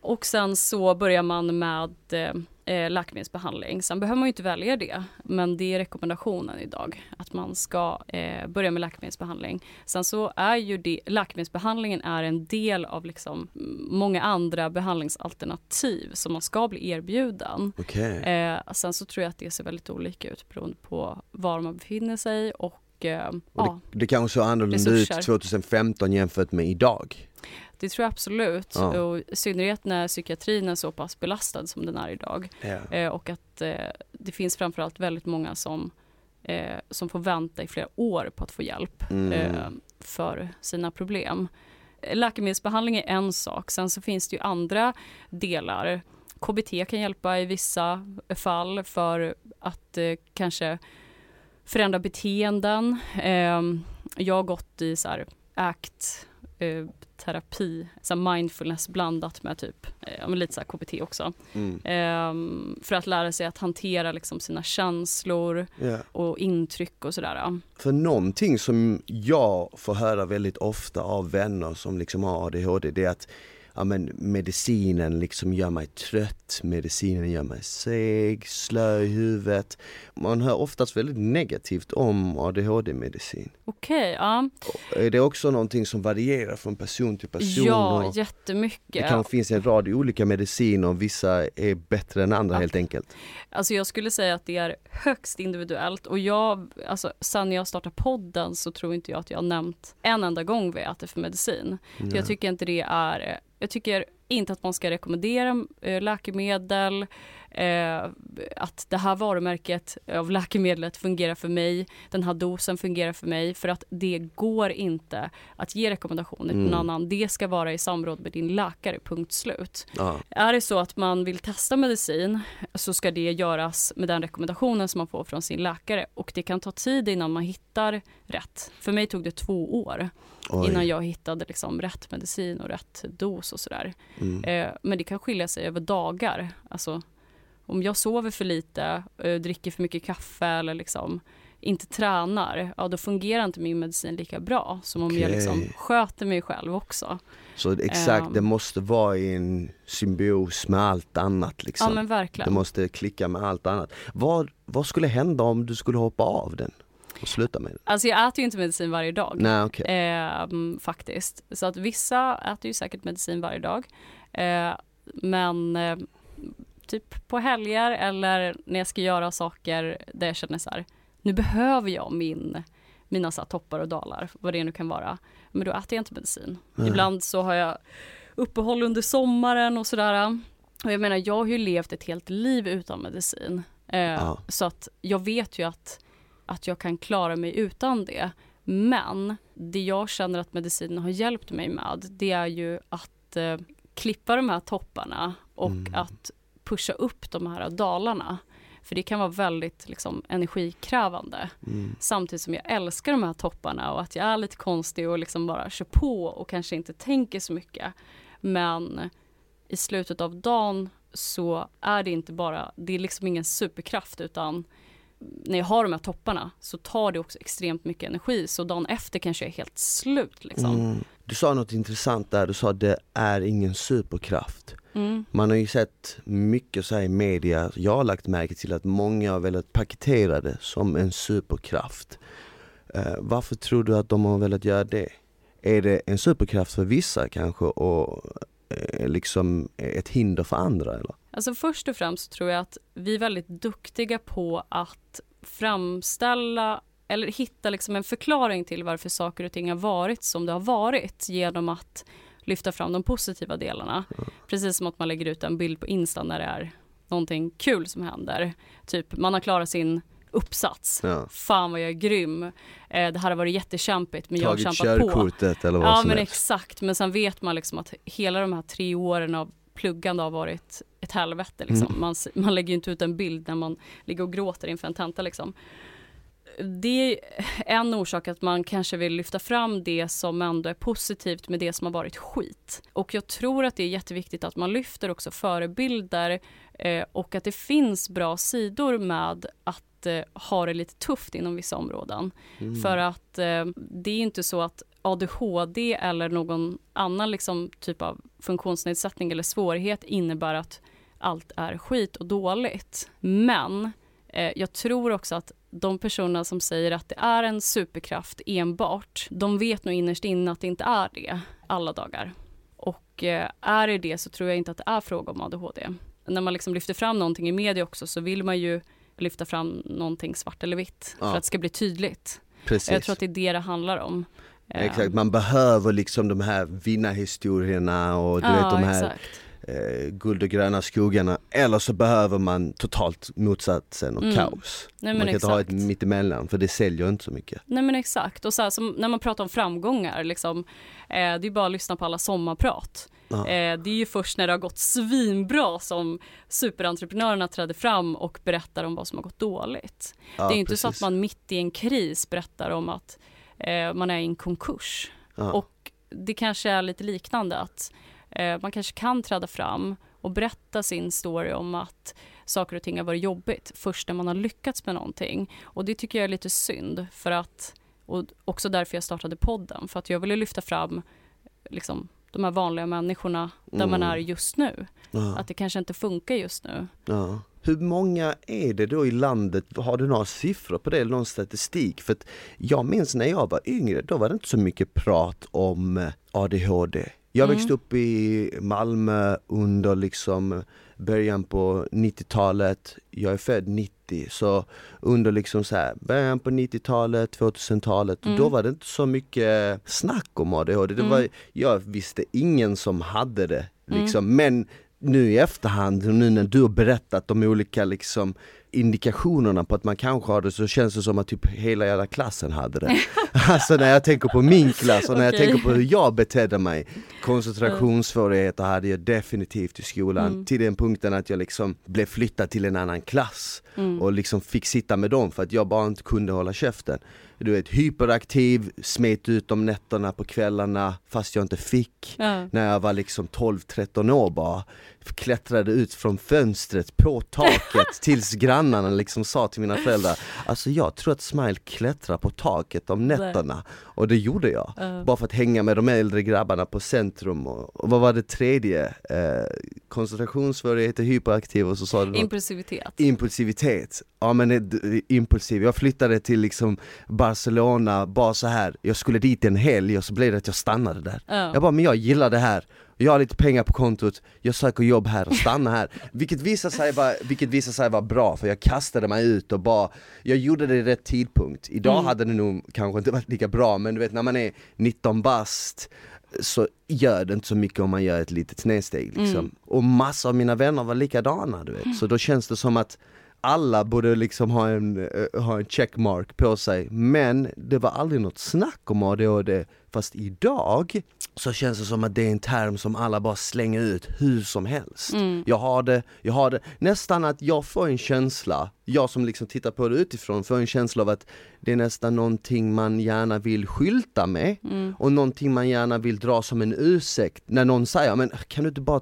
B: Och sen så börjar man med eh, eh, läkemedelsbehandling. Sen behöver man ju inte välja det, men det är rekommendationen idag att man ska eh, börja med läkemedelsbehandling. Sen så är ju det, läkemedelsbehandlingen är en del av liksom mm, många andra behandlingsalternativ som man ska bli erbjuden.
A: Okej.
B: Eh, sen så tror jag att det ser väldigt olika ut beroende på var man befinner sig och eh,
A: Och
B: ja,
A: det, det kanske såg annorlunda
B: Resurser.
A: ut 2015 jämfört med idag?
B: Det tror jag absolut.
A: Ja.
B: Och I synnerhet när psykiatrin är så pass belastad som den är idag.
A: Ja.
B: Eh, och att eh, det finns framförallt väldigt många som, eh, som får vänta i flera år på att få hjälp
A: Mm.
B: eh, för sina problem. Eh, Läkemedelsbehandling är en sak, sen så finns det ju andra delar. KBT kan hjälpa i vissa fall för att eh, kanske förändra beteenden. Eh, jag har gått i så här ACT eh, terapi, så mindfulness blandat med typ, eh, lite så KBT också.
A: Mm.
B: Ehm, för att lära sig att hantera liksom sina känslor
A: Ja.
B: och intryck och sådär.
A: För någonting som jag får höra väldigt ofta av vänner som liksom har ADHD det är att ja, men medicinen liksom gör mig trött, medicinen gör mig seg, slö i huvudet. Man hör oftast väldigt negativt om ADHD-medicin.
B: Okej, ja.
A: Är det också någonting som varierar från person till person?
B: Ja, jättemycket.
A: det kanske finns en rad olika mediciner och vissa är bättre än andra
B: Ja.
A: helt enkelt.
B: Alltså jag skulle säga att det är högst individuellt och jag, alltså sen jag startade podden så tror inte jag att jag har nämnt en enda gång vad jag äter för medicin. För jag tycker inte det är, jag tycker inte att man ska rekommendera eh, läkemedel, eh, att det här varumärket av läkemedlet fungerar för mig, den här dosen fungerar för mig, för att det går inte att ge rekommendationer till
A: Mm.
B: någon annan. Det ska vara i samråd med din läkare, punkt slut.
A: Ja.
B: Är det så att man vill testa medicin så ska det göras med den rekommendationen som man får från sin läkare och det kan ta tid innan man hittar rätt. För mig tog det två år
A: Oj.
B: innan jag hittade liksom rätt medicin och rätt dos och sådär.
A: Mm.
B: Eh, men det kan skilja sig över dagar. Alltså, om jag sover för lite, eh, dricker för mycket kaffe eller liksom inte tränar, ja då fungerar inte min medicin lika bra som om jag
A: Okej.
B: liksom sköter mig själv också.
A: Så exakt,
B: Ehm.
A: det måste vara i en symbios med allt annat liksom.
B: Ja men
A: Det
B: verkligen.
A: måste klicka med allt annat. Vad, vad skulle hända om du skulle hoppa av den och sluta med den?
B: Alltså jag äter ju inte medicin varje dag.
A: Nej okej.
B: Ehm, faktiskt. Så att vissa äter ju säkert medicin varje dag. Eh, men eh, typ på helger eller när jag ska göra saker där jag känner så här, nu behöver jag min, mina så toppar och dalar, vad det nu kan vara. Men då äter jag inte medicin.
A: Nej.
B: Ibland så har jag uppehåll under sommaren och sådär. Och jag menar, jag har ju levt ett helt liv utan medicin. Eh,
A: Ja.
B: Så att jag vet ju att, att jag kan klara mig utan det. Men det jag känner att medicinen har hjälpt mig med, det är ju att eh, klippa de här topparna och
A: Mm.
B: att pusha upp de här dalarna. För det kan vara väldigt liksom, energikrävande.
A: Mm.
B: Samtidigt som jag älskar de här topparna och att jag är lite konstig och liksom bara kör på och kanske inte tänker så mycket. Men i slutet av dagen så är det inte bara, det är liksom ingen superkraft utan när jag har de här topparna så tar det också extremt mycket energi så dagen efter kanske jag är helt slut liksom.
A: Mm. Du sa något intressant där, du sa det är ingen superkraft.
B: Mm.
A: Man har ju sett mycket så här i media, jag har lagt märke till att många har velat paketera det som en superkraft. Eh, varför tror du att de har velat göra det? Är det en superkraft för vissa kanske och eh, liksom ett hinder för andra eller?
B: Alltså först och främst tror jag att vi är väldigt duktiga på att framställa eller hitta liksom en förklaring till varför saker och ting har varit som det har varit genom att lyfta fram de positiva delarna. Precis som att man lägger ut en bild på Insta när det är någonting kul som händer. Typ man har klarat sin uppsats.
A: Ja.
B: Fan vad jag är grym. Eh, det här har varit jättekämpigt men jag har
A: Tagit
B: kämpat på.
A: körkortet eller vad
B: Ja
A: som
B: men
A: helst.
B: exakt, men sen vet man liksom att hela de här tre åren av pluggande har varit ett helvete. Liksom.
A: Mm.
B: Man, man lägger ju inte ut en bild när man ligger och gråter inför en tenta. Liksom. Det är en orsak att man kanske vill lyfta fram det som ändå är positivt med det som har varit skit. Och jag tror att det är jätteviktigt att man lyfter också förebilder eh, och att det finns bra sidor med att eh, ha det lite tufft inom vissa områden.
A: Mm.
B: För att eh, det är inte så att ADHD eller någon annan liksom, typ av funktionsnedsättning eller svårighet innebär att allt är skit och dåligt. Men eh, jag tror också att de personer som säger att det är en superkraft enbart, de vet nog innerst inne att det inte är det alla dagar. Och eh, är det det så tror jag inte att det är fråga om ADHD. När man liksom lyfter fram någonting i media också så vill man ju lyfta fram någonting svart eller vitt
A: Ja.
B: för att det ska bli tydligt.
A: Precis.
B: Jag tror att det är det det handlar om. Eh,
A: Exakt, man behöver liksom de här vinnarhistorierna och du
B: ja,
A: vet de här
B: exakt.
A: Eh, guld och gröna skogarna. Eller så behöver man totalt motsatsen och
B: Mm.
A: kaos.
B: Nej,
A: man kan inte ha ett
B: exakt.
A: mittemellan för det säljer inte så mycket.
B: Nej men exakt, och så här, som när man pratar om framgångar, liksom, eh, det är bara att lyssna på alla sommarprat. Eh, det är ju först när det har gått svinbra som superentreprenörerna träder fram och berättar om vad som har gått dåligt.
A: Ja,
B: det är inte så att
A: precis.
B: man mitt i en kris berättar om att eh, man är i en konkurs.
A: Ja.
B: Och det kanske är lite liknande att man kanske kan träda fram och berätta sin story om att saker och ting har varit jobbigt först när man har lyckats med någonting. Och det tycker jag är lite synd för att, och också därför jag startade podden, för att jag ville lyfta fram liksom, de här vanliga människorna där man
A: Mm.
B: är just nu.
A: Ja.
B: Att det kanske inte funkar just nu.
A: Ja. Hur många är det då i landet? Har du några siffror på det eller någon statistik? För jag minns när jag var yngre, då var det inte så mycket prat om eh, ADHD. Jag
B: Mm.
A: växte upp i Malmö under liksom början på 90-talet. Jag är född 90 så under liksom så här början på 90-talet, 2000-talet,
B: Mm.
A: då var det inte så mycket snack om ADHD. Det
B: Mm.
A: var, jag visste ingen som hade det liksom. Men nu i efterhand, nu när du har berättat de olika liksom indikationerna på att man kanske har det så känns det som att typ hela jävla klassen hade det. alltså när jag tänker på min klass och när jag tänker på hur jag betedde mig. Koncentrationssvårigheter hade jag definitivt i skolan
B: Mm.
A: till den punkten att jag liksom blev flyttad till en annan klass
B: Mm.
A: och liksom fick sitta med dem för att jag bara inte kunde hålla käften. Du vet hyperaktiv, smet ut om nätterna på kvällarna fast jag inte fick
B: Ja.
A: när jag var liksom 12-13 år bara klättrade ut från fönstret på taket tills grannarna liksom sa till mina föräldrar Alltså jag tror att Smile klättrar på taket om nätterna och det gjorde jag
B: Ja.
A: Bara för att hänga med de äldre grabbarna på centrum och, och vad var det tredje? Eh, koncentrationssvårigheter, hyperaktiv och så sa du något
B: Impulsivitet.
A: Impulsivitet, ja men det- impulsiv, jag flyttade till liksom Barcelona bara så här. jag skulle dit en helg och så blev det att jag stannade där
B: Ja.
A: Jag bara, men jag gillar det här, jag har lite pengar på kontot, jag söker jobb här och stannar här Vilket visar sig vara, vilket sig vara bra för jag kastade mig ut och bara Jag gjorde det i rätt tidpunkt, idag
B: Mm.
A: hade det nog kanske inte varit lika bra men du vet när man är 19 bast så gör det inte så mycket om man gör ett litet snedsteg liksom.
B: Mm.
A: Och massa av mina vänner var likadana du vet, så då känns det som att alla borde liksom ha en, eh, ha en checkmark på sig, men det var aldrig något snack om ADHD. Fast idag så känns det som att det är en term som alla bara slänger ut hur som helst.
B: Mm.
A: Jag har det, jag har det. Nästan att jag får en känsla, jag som liksom tittar på det utifrån, får en känsla av att det är nästan någonting man gärna vill skylta med
B: Mm.
A: och någonting man gärna vill dra som en ursäkt när någon säger men kan du inte bara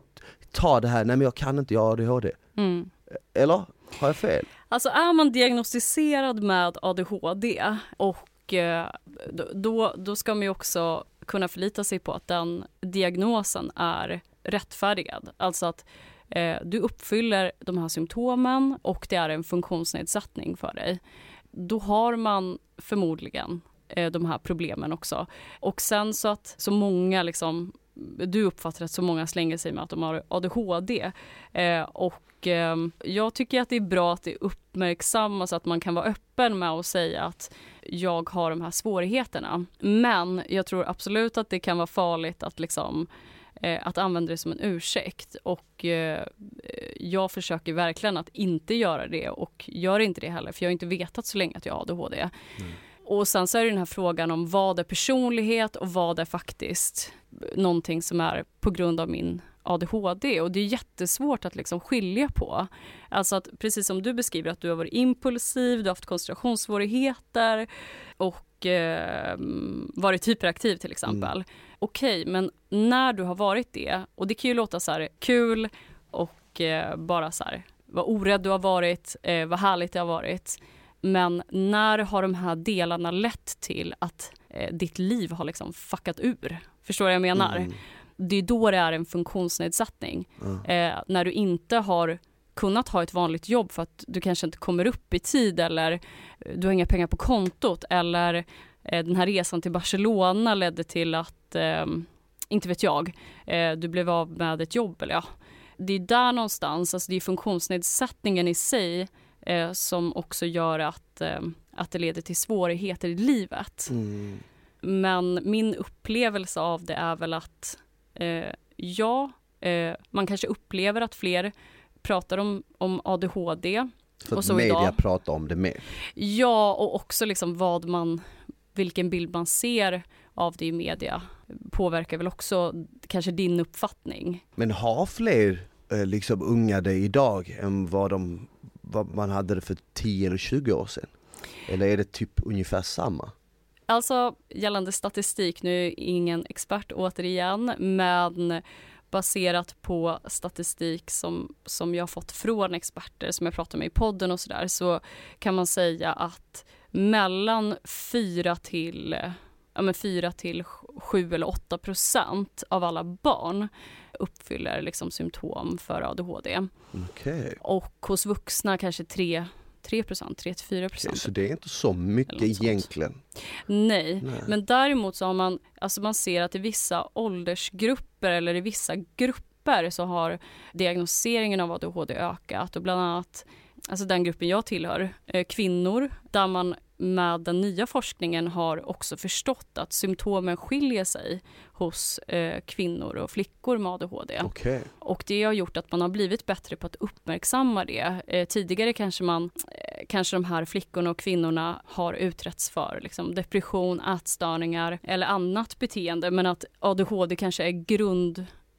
A: ta det här, nej men jag kan inte, jag har ADHD.
B: Mm.
A: Eller? Har jag fel?
B: Alltså är man diagnostiserad med ADHD och eh, då- då, då ska man ju också kunna förlita sig på att den diagnosen är rättfärdigad. Alltså att eh, du uppfyller de här symptomen och det är en funktionsnedsättning för dig. Då har man förmodligen eh, de här problemen också. Och sen så att så många liksom du uppfattar att så många slänger sig med att de har ADHD. Eh, och eh, jag tycker att det är bra att det uppmärksammas, att man kan vara öppen med att säga att jag har de här svårigheterna. Men jag tror absolut att det kan vara farligt att liksom eh, att använda det som en ursäkt och eh, jag försöker verkligen att inte göra det och gör inte det heller för jag har inte vetat så länge att jag har ADHD. Och sen så är det den här frågan om vad är personlighet och vad är faktiskt någonting som är på grund av min ADHD och det är jättesvårt att liksom skilja på. Alltså att precis som du beskriver att du har varit impulsiv, du har haft koncentrationssvårigheter och eh, varit hyperaktiv till exempel. Okej, men när du har varit det, och det kan ju låta så här kul och eh, bara så här vad orädd du har varit, eh, vad härligt det har varit. Men när har de här delarna lett till att eh, ditt liv har liksom fuckat ur? Förstår du vad jag menar?
A: Mm.
B: Det är då det är en funktionsnedsättning. Eh, när du inte har kunnat ha ett vanligt jobb för att du kanske inte kommer upp i tid eller eh, du har inga pengar på kontot eller eh, den här resan till Barcelona ledde till att, eh, inte vet jag, eh, du blev av med ett jobb eller ja. Det är där någonstans, alltså det är funktionsnedsättningen i sig eh, som också gör att, eh, att det leder till svårigheter i livet.
A: Mm.
B: men min upplevelse av det är väl att eh, ja, eh, man kanske upplever att fler pratar om, om ADHD.
A: För
B: Och
A: att
B: så
A: media
B: idag-
A: pratar om det mer.
B: Ja, och också liksom vad man, vilken bild man ser av det i media påverkar väl också kanske din uppfattning.
A: Men har fler eh, liksom unga det idag än vad, de, vad man hade det för 10 eller 20 år sedan? Eller är det typ ungefär samma?
B: Alltså gällande statistik, nu är jag ingen expert återigen, men baserat på statistik som, som jag har fått från experter som jag pratar med i podden och sådär så kan man säga att mellan 4 till ja, men 4 till 7 eller 8 procent av alla barn uppfyller liksom symptom för ADHD.
A: Okej.
B: Och hos vuxna kanske 3, 3 procent, 3 till 4 procent.
A: Så det är inte så mycket egentligen.
B: Nej,
A: Nej.
B: men däremot så har man, alltså man ser att i vissa åldersgrupper eller i vissa grupper så har diagnoseringen av ADHD ökat och bland annat, alltså den gruppen jag tillhör, eh, kvinnor, där man med den nya forskningen har också förstått att symptomen skiljer sig hos eh, kvinnor och flickor med ADHD.
A: Okej.
B: Och det har gjort att man har blivit bättre på att uppmärksamma det. Eh, tidigare kanske man, eh, kanske de här flickorna och kvinnorna har utretts för liksom, depression, ätstörningar eller annat beteende men att ADHD kanske är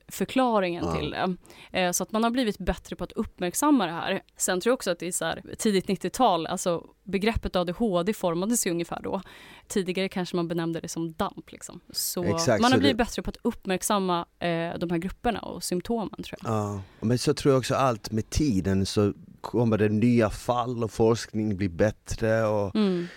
B: grundförklaringen
A: Ja.
B: till det. Eh, så att man har blivit bättre på att uppmärksamma det här. Sen tror jag också att det är så här, tidigt 90-tal, alltså begreppet ADHD formades ju ungefär då. Tidigare kanske man benämnde det som DAMP. Liksom. Så
A: Exakt,
B: man har blivit
A: det-
B: bättre på att uppmärksamma eh, de här grupperna och symptomen tror jag.
A: Ja, men så tror jag också allt med tiden så kommer det nya fall och forskning blir bättre och
B: Mm.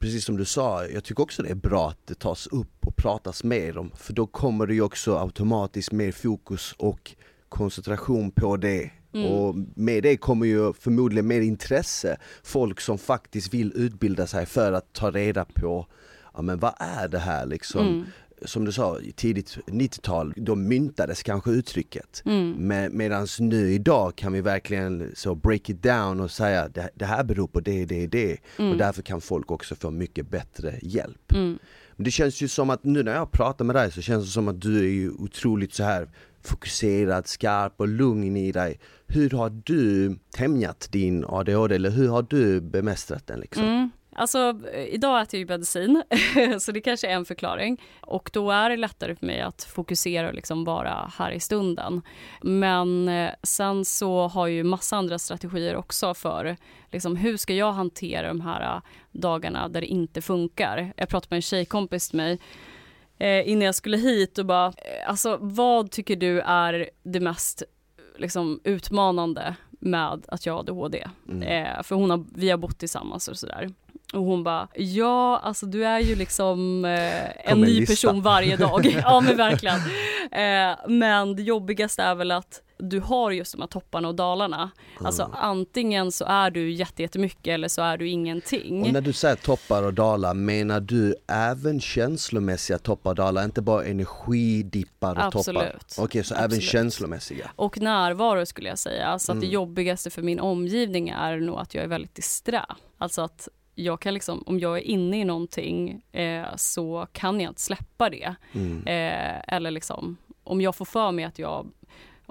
A: Precis som du sa, jag tycker också det är bra att det tas upp och pratas mer om för då kommer det ju också automatiskt mer fokus och koncentration på det
B: Mm.
A: och med det kommer ju förmodligen mer intresse, folk som faktiskt vill utbilda sig för att ta reda på Ja men vad är det här liksom?
B: Mm.
A: Som du sa, tidigt 90-tal, då myntades kanske uttrycket.
B: Mm.
A: Men, Medan nu idag kan vi verkligen så break it down och säga det, det här beror på det, det, det.
B: Mm.
A: Och därför kan folk också få mycket bättre hjälp.
B: Mm.
A: Men det känns ju som att nu när jag pratar med dig så känns det som att du är ju otroligt så här fokuserad, skarp och lugn i dig. Hur har du tämjat din ADHD eller hur har du bemästrat den liksom?
B: Alltså eh, idag äter jag ju medicin så det kanske är en förklaring och då är det lättare för mig att fokusera och liksom vara här i stunden. Men eh, sen så har jag ju massa andra strategier också för liksom, hur ska jag hantera de här eh, dagarna där det inte funkar. Jag pratade med en tjejkompis till mig innan jag skulle hit och bara, alltså vad tycker du är det mest liksom, utmanande med att jag har ADHD?
A: Mm.
B: Eh, för hon har, vi har bott tillsammans och sådär. Och hon bara, ja alltså du är ju liksom eh, en ny
A: lista.
B: person varje dag. ja men verkligen. Eh, men det jobbigaste är väl att du har just de här topparna och dalarna. Alltså
A: Mm.
B: antingen så är du jätte- jättemycket eller så är du ingenting.
A: Och när du säger toppar och dalar, menar du även känslomässiga toppar och dalar, inte bara energidippar och
B: Absolut.
A: toppar? Okej, så även känslomässiga?
B: Och närvaro skulle jag säga. Så att det
A: Mm.
B: jobbigaste för min omgivning är nog att jag är väldigt disträ. Alltså att jag kan liksom, om jag är inne i någonting eh, så kan jag inte släppa det.
A: Mm.
B: Eh, eller liksom, om jag får för mig att jag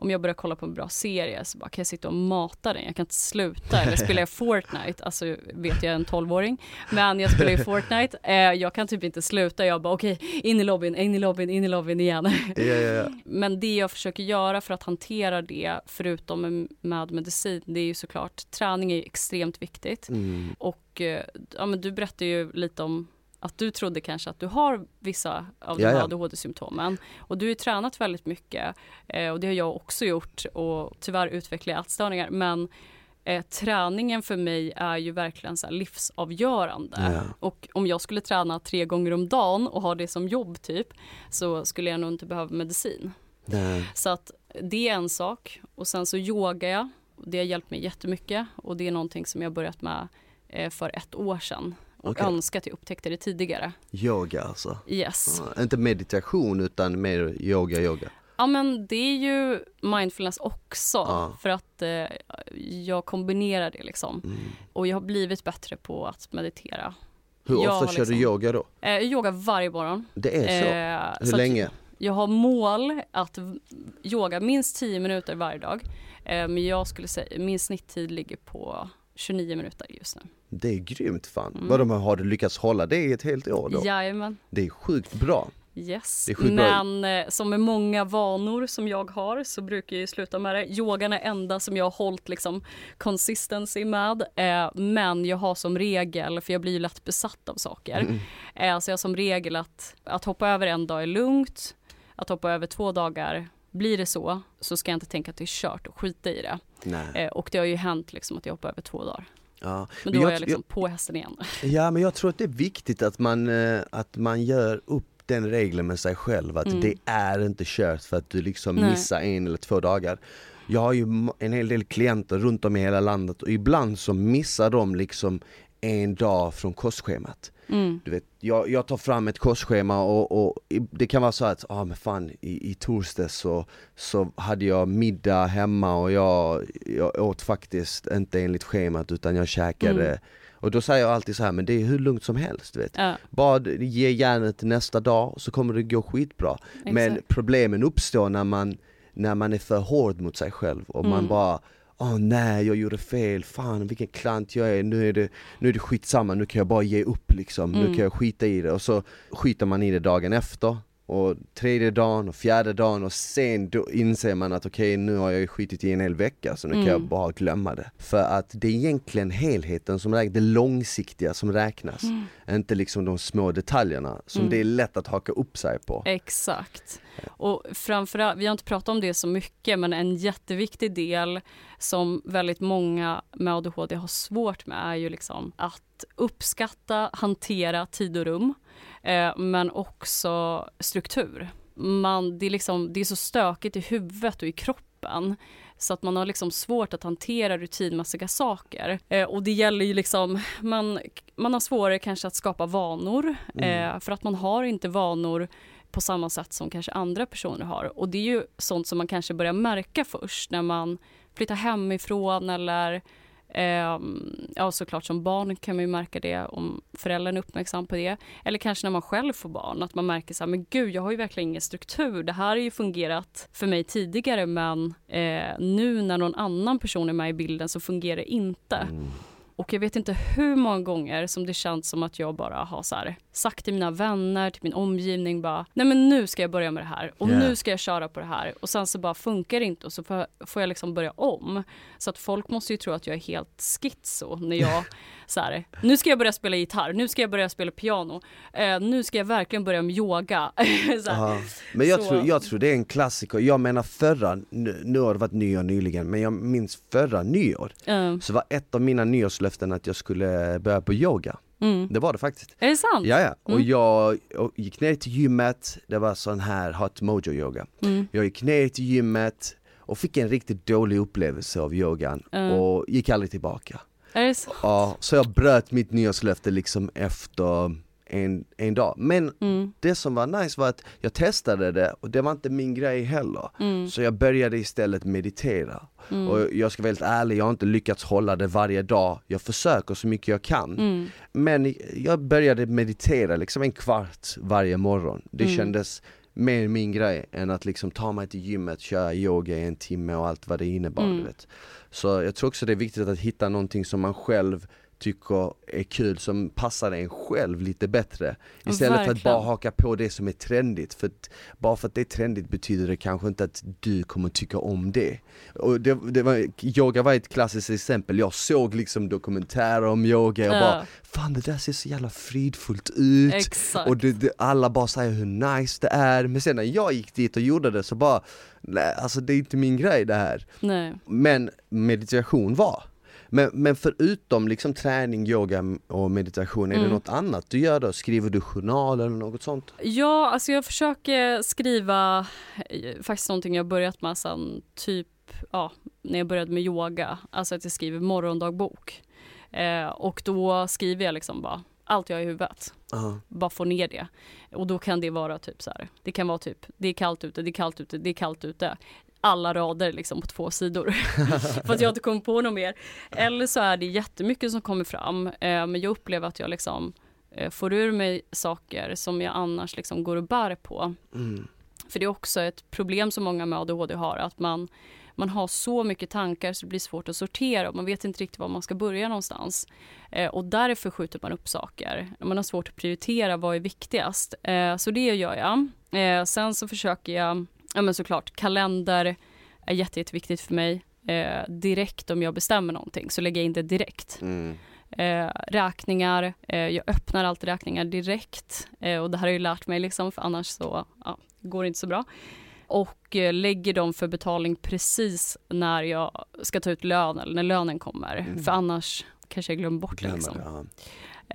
B: om jag börjar kolla på en bra serie så bara kan jag sitta och mata den, jag kan inte sluta. Eller spelar jag Fortnite, alltså vet jag är en 12-åring, men jag spelar ju Fortnite, eh, jag kan typ inte sluta, jag bara okej, in i lobbyn, in i lobbyn, in i lobbyn igen.
A: Ja, ja, ja.
B: Men det jag försöker göra för att hantera det, förutom med- med medicin, det är ju såklart, träning är extremt viktigt.
A: Mm.
B: Och eh, ja, men du berättade ju lite om att du trodde kanske att du har vissa av de
A: Ja,
B: här
A: ja.
B: ADHD-symptomen. Och du har ju tränat väldigt mycket eh, och det har jag också gjort och tyvärr utvecklar jag ätstörningar. Men eh, träningen för mig är ju verkligen så livsavgörande.
A: Ja.
B: Och om jag skulle träna tre gånger om dagen och ha det som jobb typ så skulle jag nog inte behöva medicin.
A: Nej.
B: Så att det är en sak. Och sen så yogar jag. Det har hjälpt mig jättemycket och det är någonting som jag börjat med eh, för ett år sedan. Och
A: Okej.
B: önskar att jag upptäckte det tidigare.
A: Yoga alltså?
B: Yes.
A: Ja, inte meditation utan mer yoga, yoga.
B: Ja men det är ju mindfulness också.
A: Ja.
B: För att eh, jag kombinerar det liksom.
A: Mm.
B: Och jag har blivit bättre på att meditera.
A: Hur
B: Jag
A: ofta
B: har
A: kör du
B: liksom-
A: yoga då?
B: Eh, jag yogar varje morgon.
A: Det är så?
B: Eh,
A: Hur
B: så
A: länge?
B: Jag har mål att yoga minst 10 minuter varje dag. Eh, men jag skulle säga min snitttid ligger på 29 minuter just nu.
A: Det är grymt fan.
B: Mm.
A: Vadå, men har du lyckats hålla det i ett helt år då?
B: Jajamän.
A: Det är sjukt bra.
B: Yes.
A: Sjukt bra.
B: Men eh, som med många vanor som jag har så brukar jag ju sluta med det. Yogan är enda som jag har hållit liksom consistency med. Eh, men jag har som regel, för jag blir ju lätt besatt av saker.
A: Mm.
B: Eh, så jag har som regel att, att hoppa över en dag är lugnt. Att hoppa över två dagar, blir det så, så ska jag inte tänka att det är kört och skita i det.
A: Nej.
B: Eh, och det har ju hänt liksom att jag hoppar över två dagar.
A: Ja.
B: Men då
A: jag,
B: är jag liksom på hästen igen.
A: ja men jag tror att det är viktigt att man, eh, att man gör upp den regeln med sig själv att
B: Mm.
A: det är inte kört för att du liksom
B: Nej.
A: missar en eller två dagar. Jag har ju en hel del klienter runt om i hela landet och ibland så missar de liksom en dag från kostschemat.
B: Mm.
A: Du vet, jag, jag tar fram ett kostschema och, och det kan vara så att, ah, men fan i, i torsdags så, så hade jag middag hemma och jag, jag åt faktiskt inte enligt schemat utan jag käkade
B: Mm.
A: Och då säger jag alltid så här, men det är hur lugnt som helst vet.
B: Ja,
A: Bara ge järnet nästa dag så kommer det gå skitbra. Men
B: exakt.
A: problemen uppstår när man, när man är för hård mot sig själv och man
B: Mm.
A: bara Åh nej, jag gjorde fel, fan vilken klant jag är, nu är, det, nu är det skitsamma, nu kan jag bara ge upp liksom, nu
B: Mm.
A: kan jag skita i det. Och så skiter man i det dagen efter och tredje dagen och fjärde dagen och sen då inser man att okej nu har jag skitit i en hel vecka så nu kan jag
B: Mm.
A: bara glömma det. För att det är egentligen helheten som räknas, det långsiktiga som räknas.
B: Mm.
A: Inte liksom de små detaljerna som
B: Mm.
A: det är lätt att haka upp sig på.
B: Exakt. Och framförallt, vi har inte pratat om det så mycket, men en jätteviktig del som väldigt många med ADHD har svårt med är ju liksom att uppskatta, hantera tid och rum, eh, men också struktur. Man, det, är liksom, det är så stökigt i huvudet och i kroppen så att man har liksom svårt att hantera rutinmässiga saker. Eh, och det gäller ju liksom, man, man har svårare kanske att skapa vanor
A: Mm.
B: eh, för att man har inte vanor på samma sätt som kanske andra personer har. Och det är ju sånt som man kanske börjar märka först när man flyttar hemifrån eller ehm, ja såklart som barn kan man märka det om föräldern är uppmärksam på det. Eller kanske när man själv får barn att man märker så här, men gud jag har ju verkligen ingen struktur. Det här har ju fungerat för mig tidigare men eh, nu när någon annan person är med i bilden så fungerar det inte.
A: Mm.
B: Och jag vet inte hur många gånger som det känns som att jag bara har så här, sagt till mina vänner, till min omgivning bara, nej men nu ska jag börja med det här och
A: Yeah.
B: nu ska jag köra på det här och sen så bara funkar det inte och så får jag, får jag liksom börja om. Så att folk måste ju tro att jag är helt schizo när jag så här, nu ska jag börja spela gitarr, nu ska jag börja spela piano, eh, nu ska jag verkligen börja med yoga.
A: men jag,
B: Så-
A: tror, jag tror det är en klassiker, jag menar förra, nu, nu har det varit nyår nyligen, men jag minns förra nyår
B: Eh,
A: så var ett av mina nyårslöften att jag skulle börja på yoga,
B: mm.
A: det var det faktiskt
B: Är det sant?
A: Ja, ja. och
B: Mm.
A: jag och gick ner till gymmet, det var sån här hot mojo yoga
B: Mm.
A: Jag gick ner till gymmet och fick en riktigt dålig upplevelse av yogan och gick aldrig tillbaka
B: Är det sant?
A: Ja, så jag bröt mitt nyårslöfte liksom efter en, en dag. Men
B: Mm.
A: det som var nice var att jag testade det och det var inte min grej heller.
B: Mm.
A: Så jag började istället meditera.
B: Mm.
A: Och jag ska vara helt ärlig, jag har inte lyckats hålla det varje dag. Jag försöker så mycket jag kan.
B: Mm.
A: Men jag började meditera liksom en kvart varje morgon. Det
B: Mm.
A: kändes mer min grej än att liksom ta mig till gymmet, köra yoga i en timme och allt vad det innebar.
B: Mm.
A: Du vet. Så jag tror också det är viktigt att hitta någonting som man själv tycker är kul, som passar en själv lite bättre. Istället för att
B: Verkligen.
A: bara haka på det som är trendigt. För att, bara för att det är trendigt betyder det kanske inte att du kommer tycka om det. Och det, det var, yoga var ett klassiskt exempel, jag såg liksom dokumentärer om yoga och
B: Ja.
A: bara Fan det där ser så jävla fridfullt ut
B: Exakt.
A: och det, det, alla bara säger hur nice det är, men sen när jag gick dit och gjorde det så bara Nej alltså det är inte min grej det här
B: Nej.
A: Men meditation var men, men förutom liksom träning, yoga och meditation, är det
B: Mm.
A: något annat du gör då? Skriver du journal eller något sånt?
B: Ja, alltså jag försöker skriva eh, faktiskt någonting jag börjat med sen typ ja, när jag började med yoga. Alltså att jag skriver morgondagbok. Eh, och då skriver jag liksom bara allt jag har i huvudet.
A: Ja.
B: Bara få ner det. Och då kan det vara typ så här. Det kan vara typ det är kallt ute, det är kallt ute, det är kallt ute. Alla rader liksom på två sidor. För att jag inte kommer på något mer. Eller så är det jättemycket som kommer fram. Eh, men jag upplever att jag liksom eh, får ur mig saker som jag annars liksom går och bär på.
A: Mm.
B: För det är också ett problem som många med ADHD har, att man, man har så mycket tankar så det blir svårt att sortera och man vet inte riktigt var man ska börja någonstans. Eh, och därför skjuter man upp saker. Man har svårt att prioritera vad är viktigast. Eh, så det gör jag. Eh, sen så försöker jag, ja men såklart, kalender är jätte, jätteviktigt för mig. Eh, direkt om jag bestämmer någonting så lägger jag in det direkt.
A: Mm.
B: Eh, räkningar, eh, jag öppnar alltid räkningar direkt eh, och det här har jag lärt mig liksom för annars så ja, går det inte så bra. Och eh, lägger dem för betalning precis när jag ska ta ut lön eller när lönen kommer.
A: Mm.
B: För annars kanske jag glömmer bort det.
A: Glömmer
B: Liksom.
A: det,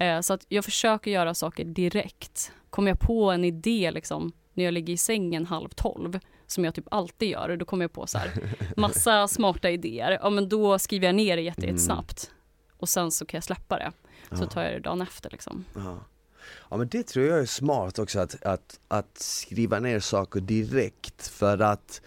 A: ja.
B: Eh, så att jag försöker göra saker direkt. Kommer jag på en idé liksom, när jag ligger i sängen halv tolv, som jag typ alltid gör, och då kommer jag på så här massa smarta idéer, ja men då skriver jag ner det jätte,
A: Mm.
B: jättesnabbt. Och sen så kan jag släppa det. Så
A: Ja.
B: tar jag det dagen efter liksom.
A: Ja. ja men det tror jag är smart också att, att, att skriva ner saker direkt för att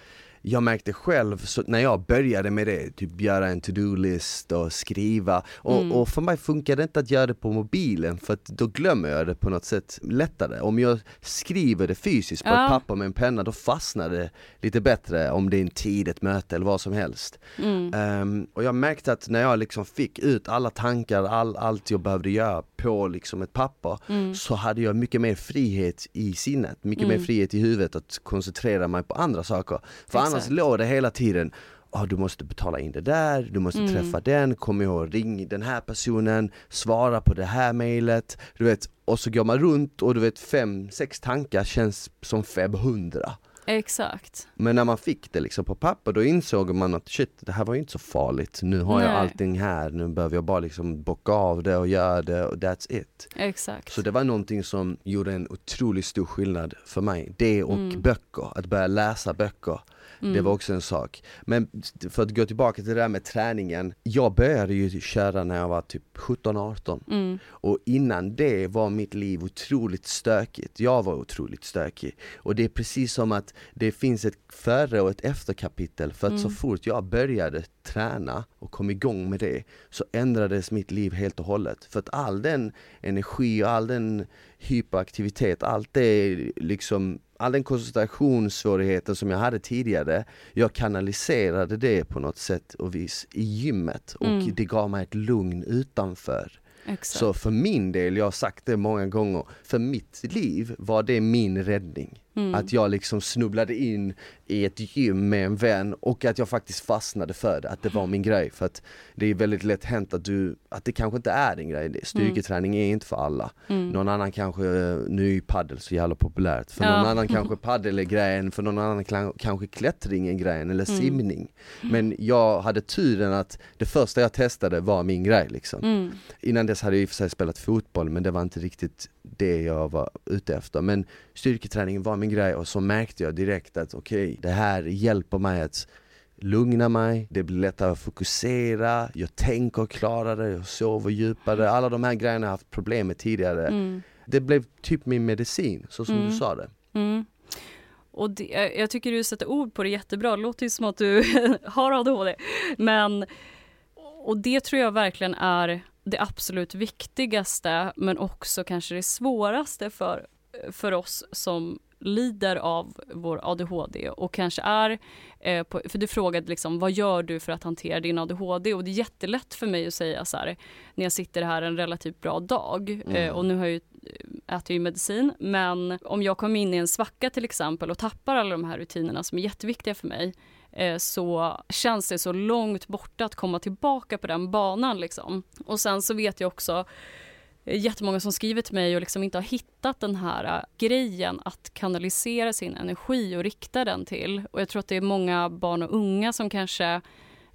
A: jag märkte själv när jag började med det, typ göra en to-do-list och skriva och,
B: Mm.
A: och för mig funkar det inte att göra det på mobilen för att då glömmer jag det på något sätt lättare. Om jag skriver det fysiskt på
B: Ja.
A: ett papper med en penna då fastnar det lite bättre om det är en tid, ett möte eller vad som helst.
B: Mm.
A: Ehm, och jag märkte att när jag liksom fick ut alla tankar, all, allt jag behövde göra på liksom ett papper
B: Mm.
A: så hade jag mycket mer frihet i sinnet, mycket
B: Mm.
A: mer frihet i huvudet att koncentrera mig på andra saker. För annars
B: Exakt.
A: låg det hela tiden ah, du måste betala in det där, du måste
B: Mm.
A: träffa den, kom ihåg ring den här personen, svara på det här mejlet, du vet, och så går man runt och du vet fem, sex tankar känns som 500.
B: Exakt.
A: Men när man fick det liksom på papper då insåg man att shit, det här var ju inte så farligt. Nu har jag
B: Nej.
A: allting här, nu behöver jag bara liksom bocka av det och göra det och that's it.
B: Exakt.
A: Så det var någonting som gjorde en otroligt stor skillnad för mig. Det och
B: Mm.
A: böcker, att börja läsa böcker. Det
B: Mm.
A: var också en sak. Men för att gå tillbaka till det där med träningen. Jag började ju köra när jag var typ 17-18
B: Mm.
A: och innan det var mitt liv otroligt stökigt. Jag var otroligt stökig. Och det är precis som att det finns ett före och ett efterkapitel för att så
B: Mm.
A: fort jag började träna och kom igång med det så ändrades mitt liv helt och hållet. För att all den energi och all den hyperaktivitet, allt det liksom All den koncentrationssvårigheten som jag hade tidigare, jag kanaliserade det på något sätt och vis i gymmet och
B: Mm.
A: det gav mig ett lugn utanför.
B: Exakt.
A: Så för min del, jag har sagt det många gånger, för mitt liv var det min räddning.
B: Mm.
A: Att jag liksom snubblade in i ett gym med en vän och att jag faktiskt fastnade för det, att det var min grej. För att det är väldigt lätt hänt att du, att det kanske inte är din grej. Det- Styrketräning är inte för alla.
B: Mm.
A: Någon annan kanske, nu är ju paddel så jävla populärt, för
B: Ja.
A: någon annan kanske paddel är grejen, för någon annan kanske klättring är grejen eller
B: Mm.
A: simning. Men jag hade turen att det första jag testade var min grej liksom.
B: Mm.
A: Innan dess hade jag i och för sig spelat fotboll men det var inte riktigt det jag var ute efter. Men styrketräningen var min grej och så märkte jag direkt att okej, det här hjälper mig att lugna mig, det blir lättare att fokusera, jag tänker klarare, jag sover djupare, alla de här grejerna jag haft problem med tidigare.
B: Mm.
A: Det blev typ min medicin, så som
B: Mm.
A: du sa det.
B: Mm. Och det, jag- jag tycker du sätter ord på det jättebra. Det låter ju som att du har ADHD. Men, och det tror jag verkligen är det absolut viktigaste, men också kanske det svåraste för, för oss som lider av vår ADHD och kanske är, eh, på, för du frågade liksom vad gör du för att hantera din ADHD och det är jättelätt för mig att säga så här när jag sitter här en relativt bra dag eh,
A: Mm.
B: och nu har jag ju äter ju medicin, men om jag kommer in i en svacka till exempel och tappar alla de här rutinerna som är jätteviktiga för mig, eh, så känns det så långt borta att komma tillbaka på den banan liksom. Och sen så vet jag också eh, jättemånga som skriver till mig och liksom inte har hittat den här eh, grejen att kanalisera sin energi och rikta den till. Och jag tror att det är många barn och unga som kanske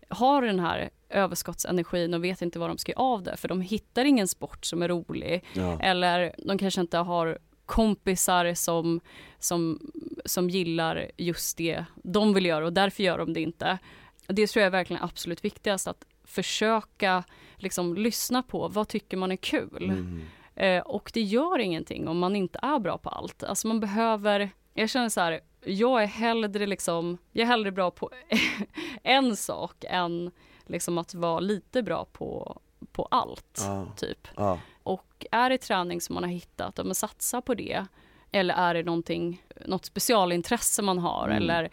B: har den här överskottsenergin och vet inte vad de ska göra av det för de hittar ingen sport som är rolig
A: Ja.
B: eller de kanske inte har kompisar som, som, som gillar just det de vill göra och därför gör de det inte. Det tror jag är verkligen absolut viktigast att försöka liksom lyssna på vad tycker man är kul.
A: Mm.
B: Eh, och det gör ingenting om man inte är bra på allt. Alltså man behöver, jag känner så här, jag är hellre liksom, jag är hellre bra på en sak än liksom att vara lite bra på, på allt.
A: Ja.
B: Typ.
A: Ja.
B: Och är det träning som man har hittat, ja, men satsa på det. Eller är det någonting, något specialintresse man har
A: Mm.
B: eller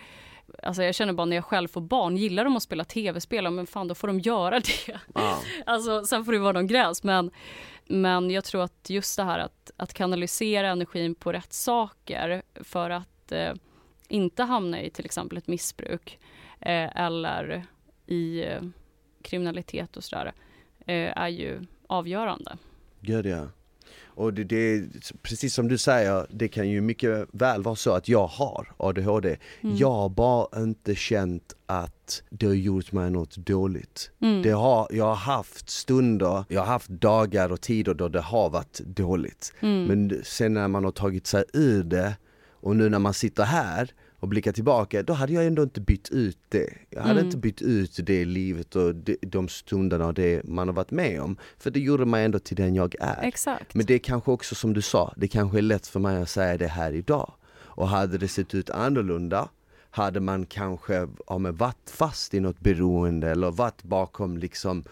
B: Alltså jag känner bara när jag själv får barn, gillar de att spela tv-spel, men fan då får de göra det.
A: Ja.
B: Alltså sen får det vara någon gräns men, men jag tror att just det här att, att kanalisera energin på rätt saker för att eh, inte hamna i till exempel ett missbruk eh, eller i eh, kriminalitet och sådär eh, är ju avgörande.
A: Gud ja. Och det, det, precis som du säger, det kan ju mycket väl vara så att jag har ADHD.
B: Mm.
A: Jag har bara inte känt att det har gjort mig något dåligt.
B: Mm.
A: Det har, jag har haft stunder, jag har haft dagar och tider då det har varit dåligt.
B: Mm.
A: Men sen när man har tagit sig ur det och nu när man sitter här och blickar tillbaka, då hade jag ändå inte bytt ut det. Jag hade
B: Mm.
A: inte bytt ut det livet och de, de stunderna och det man har varit med om. För det gjorde mig ändå till den jag är.
B: Exakt.
A: Men det är kanske också som du sa, det kanske är lätt för mig att säga det här idag. Och hade det sett ut annorlunda, hade man kanske ja, men varit fast i något beroende eller varit bakom liksom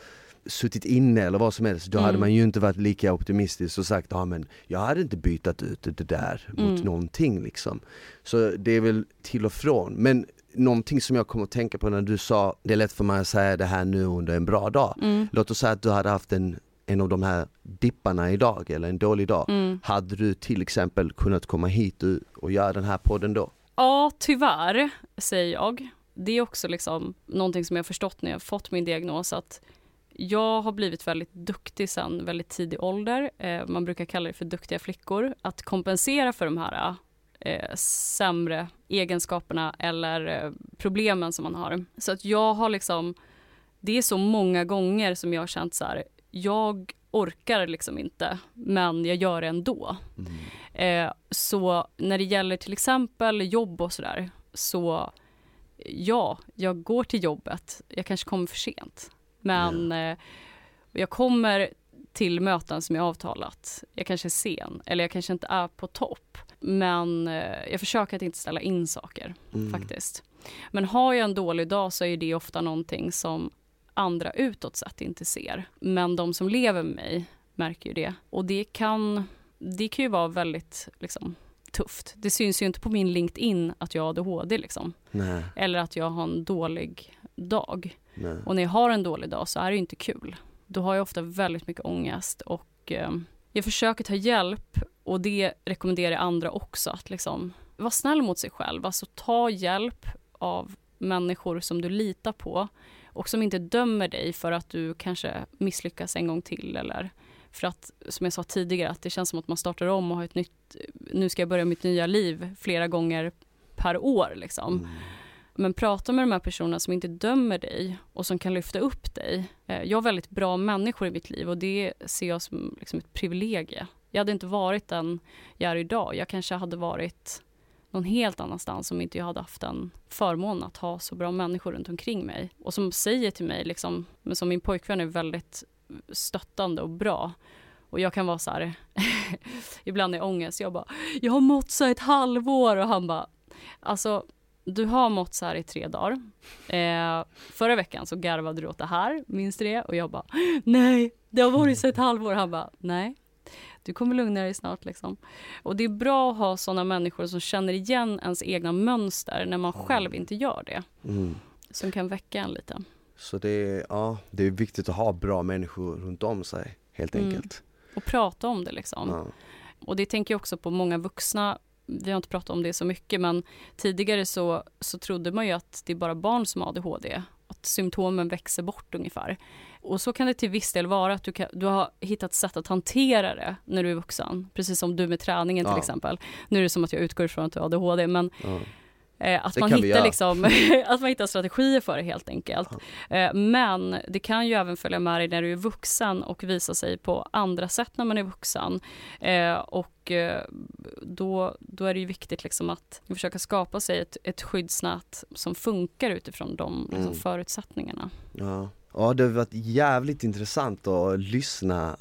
A: suttit inne eller vad som helst, då hade
B: Mm.
A: man ju inte varit lika optimistisk och sagt ja men jag hade inte bytt ut det där mot
B: Mm.
A: någonting liksom. Så det är väl till och från. Men någonting som jag kommer att tänka på när du sa det är lätt för mig att säga det här nu under en bra dag.
B: Mm.
A: Låt oss säga att du hade haft en, en av de här dipparna idag eller en dålig dag.
B: Mm.
A: Hade du till exempel kunnat komma hit och, göra den här podden då?
B: Ja, tyvärr, säger jag. Det är också liksom någonting som jag förstått när jag fått min diagnos att jag har blivit väldigt duktig sen väldigt tidig ålder. Eh, man brukar kalla det för duktiga flickor. Att kompensera för de här eh, sämre egenskaperna eller eh, problemen som man har. Så att jag har liksom, det är så många gånger som jag har känt så här, jag orkar liksom inte, men jag gör det ändå. Eh, så när det gäller till exempel jobb och sådär, så ja, jag går till jobbet. Jag kanske kommer för sent. Men eh, jag kommer till möten som är avtalat. Jag kanske är sen, eller jag kanske inte är på topp. Men eh, jag försöker att inte ställa in saker,
A: Mm.
B: faktiskt. Men har jag en dålig dag så är det ofta någonting som andra utåt sett inte ser. Men de som lever med mig märker ju det. Och det kan, det kan ju vara väldigt liksom, tufft. Det syns ju inte på min LinkedIn att jag har ADHD liksom.
A: Nej,
B: Eller att jag har en dålig dag.
A: Nej.
B: Och när jag har en dålig dag så är det inte kul. Då har jag ofta väldigt mycket ångest och eh, jag försöker ta hjälp och det rekommenderar jag andra också att liksom vara snäll mot sig själv. Alltså ta hjälp av människor som du litar på och som inte dömer dig för att du kanske misslyckas en gång till eller för att, som jag sa tidigare, att det känns som att man startar om och har ett nytt, nu ska jag börja mitt nya liv flera gånger per år liksom.
A: Mm.
B: Men prata med de här personerna som inte dömer dig och som kan lyfta upp dig. Eh, jag har väldigt bra människor i mitt liv och det ser jag som liksom ett privilegie. Jag hade inte varit den jag är idag. Jag kanske hade varit någon helt annanstans om inte jag hade haft en förmån att ha så bra människor runt omkring mig. Och som säger till mig, liksom, men som min pojkvän är väldigt stöttande och bra. Och jag kan vara så här, ibland i ångest, jag bara, jag har mått så här ett halvår och han bara, alltså du har mått så här i tre dagar. Eh, förra veckan så garvade du åt det här, minns du det? Och jag bara, nej, det har varit så ett halvår. Han bara, nej, du kommer lugna dig snart liksom. Och det är bra att ha sådana människor som känner igen ens egna mönster när man själv inte gör det.
A: Mm.
B: Som kan väcka en lite.
A: Så det är, ja, det är viktigt att ha bra människor runt om sig, helt
B: Mm.
A: enkelt.
B: Och prata om det liksom.
A: Ja.
B: Och det tänker jag också på många vuxna. Vi har inte pratat om det så mycket men tidigare så, så trodde man ju att det är bara barn som har ADHD. Att symptomen växer bort ungefär. Och så kan det till viss del vara att du, kan, du har hittat sätt att hantera det när du är vuxen. Precis som du med träningen till
A: Ja.
B: exempel. Nu är det som att jag utgår ifrån att du har ADHD men
A: Ja.
B: Eh, att,
A: Det
B: man hittar liksom, att man hittar strategier för det helt enkelt. Eh, men det kan ju även följa med dig när du är vuxen och visa sig på andra sätt när man är vuxen. Eh, och då, då är det ju viktigt liksom att försöka skapa sig ett, ett skyddsnät som funkar utifrån de liksom,
A: Mm.
B: förutsättningarna.
A: Ja. ja, det har varit jävligt intressant att lyssna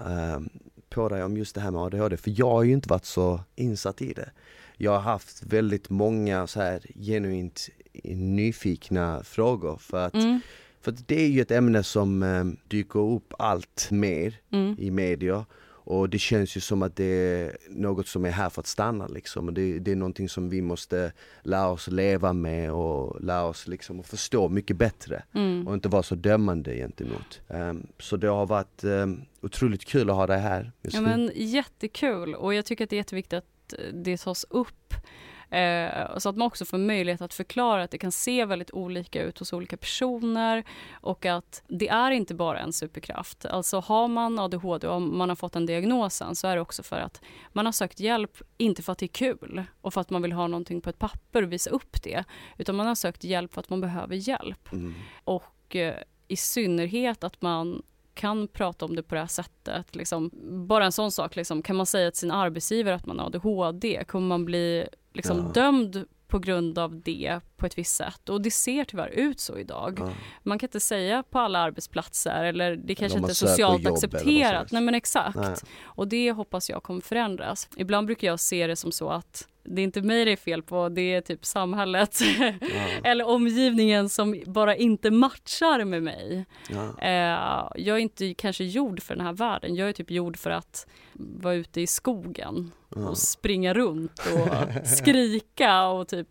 A: på dig om just det här med ADHD, för jag har ju inte varit så insatt i det. Jag har haft väldigt många så här genuint nyfikna frågor för att,
B: Mm,
A: för att det är ju ett ämne som eh, dyker upp allt mer
B: mm,
A: i medier Och det känns ju som att det är något som är här för att stanna liksom. Och det, det är någonting som vi måste lära oss leva med och lära oss liksom att förstå mycket bättre.
B: Mm.
A: Och inte vara så dömande gentemot. Um, så det har varit um, otroligt kul att ha det här just
B: Ja,
A: nu.
B: men jättekul och jag tycker att det är jätteviktigt att det tas upp. Eh, så att man också får möjlighet att förklara att det kan se väldigt olika ut hos olika personer och att det är inte bara en superkraft. Alltså har man ADHD och man har fått den diagnosen så är det också för att man har sökt hjälp, inte för att det är kul och för att man vill ha någonting på ett papper och visa upp det, utan man har sökt hjälp för att man behöver hjälp.
A: Mm.
B: Och eh, i synnerhet att man kan prata om det på det här sättet. Liksom, bara en sån sak, liksom, kan man säga till sin arbetsgivare att man har ADHD? Kommer man bli liksom,
A: Ja.
B: dömd på grund av det på ett visst sätt? Och det ser tyvärr ut så idag.
A: Ja.
B: Man kan inte säga på alla arbetsplatser eller det kanske
A: man
B: inte är socialt
A: eller
B: accepterat. Nej men exakt.
A: Nej.
B: Och det hoppas jag kommer förändras. Ibland brukar jag se det som så att det är inte mig det är fel på, det är typ samhället
A: Ja.
B: eller omgivningen som bara inte matchar med mig.
A: Ja.
B: Eh, jag är inte kanske gjord för den här världen. Jag är typ gjord för att vara ute i skogen
A: Ja.
B: och springa runt och skrika och typ,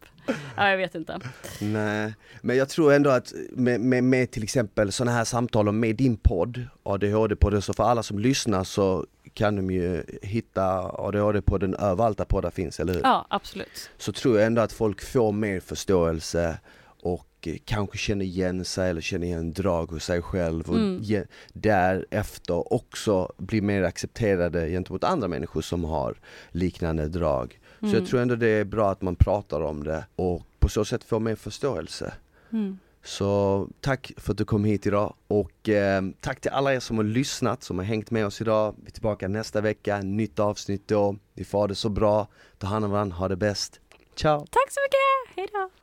B: ja, jag vet inte.
A: Nej, men jag tror ändå att med, med, med till exempel sådana här samtal och med din podd, ADHD-podden, så för alla som lyssnar så kan de ju hitta ADHD-podden överallt där poddar finns, eller hur?
B: Ja, absolut.
A: Så tror jag ändå att folk får mer förståelse och kanske känner igen sig eller känner igen drag hos sig själv och
B: Mm.
A: ge, därefter också blir mer accepterade gentemot andra människor som har liknande drag. Så
B: Mm.
A: jag tror ändå det är bra att man pratar om det och på så sätt får mer förståelse.
B: Mm.
A: Så tack för att du kom hit idag och eh, tack till alla er som har lyssnat, som har hängt med oss idag. Vi är tillbaka nästa vecka, nytt avsnitt då. Ni får ha det så bra, ta hand om varandra, ha det bäst. Ciao!
B: Tack så mycket, hejdå!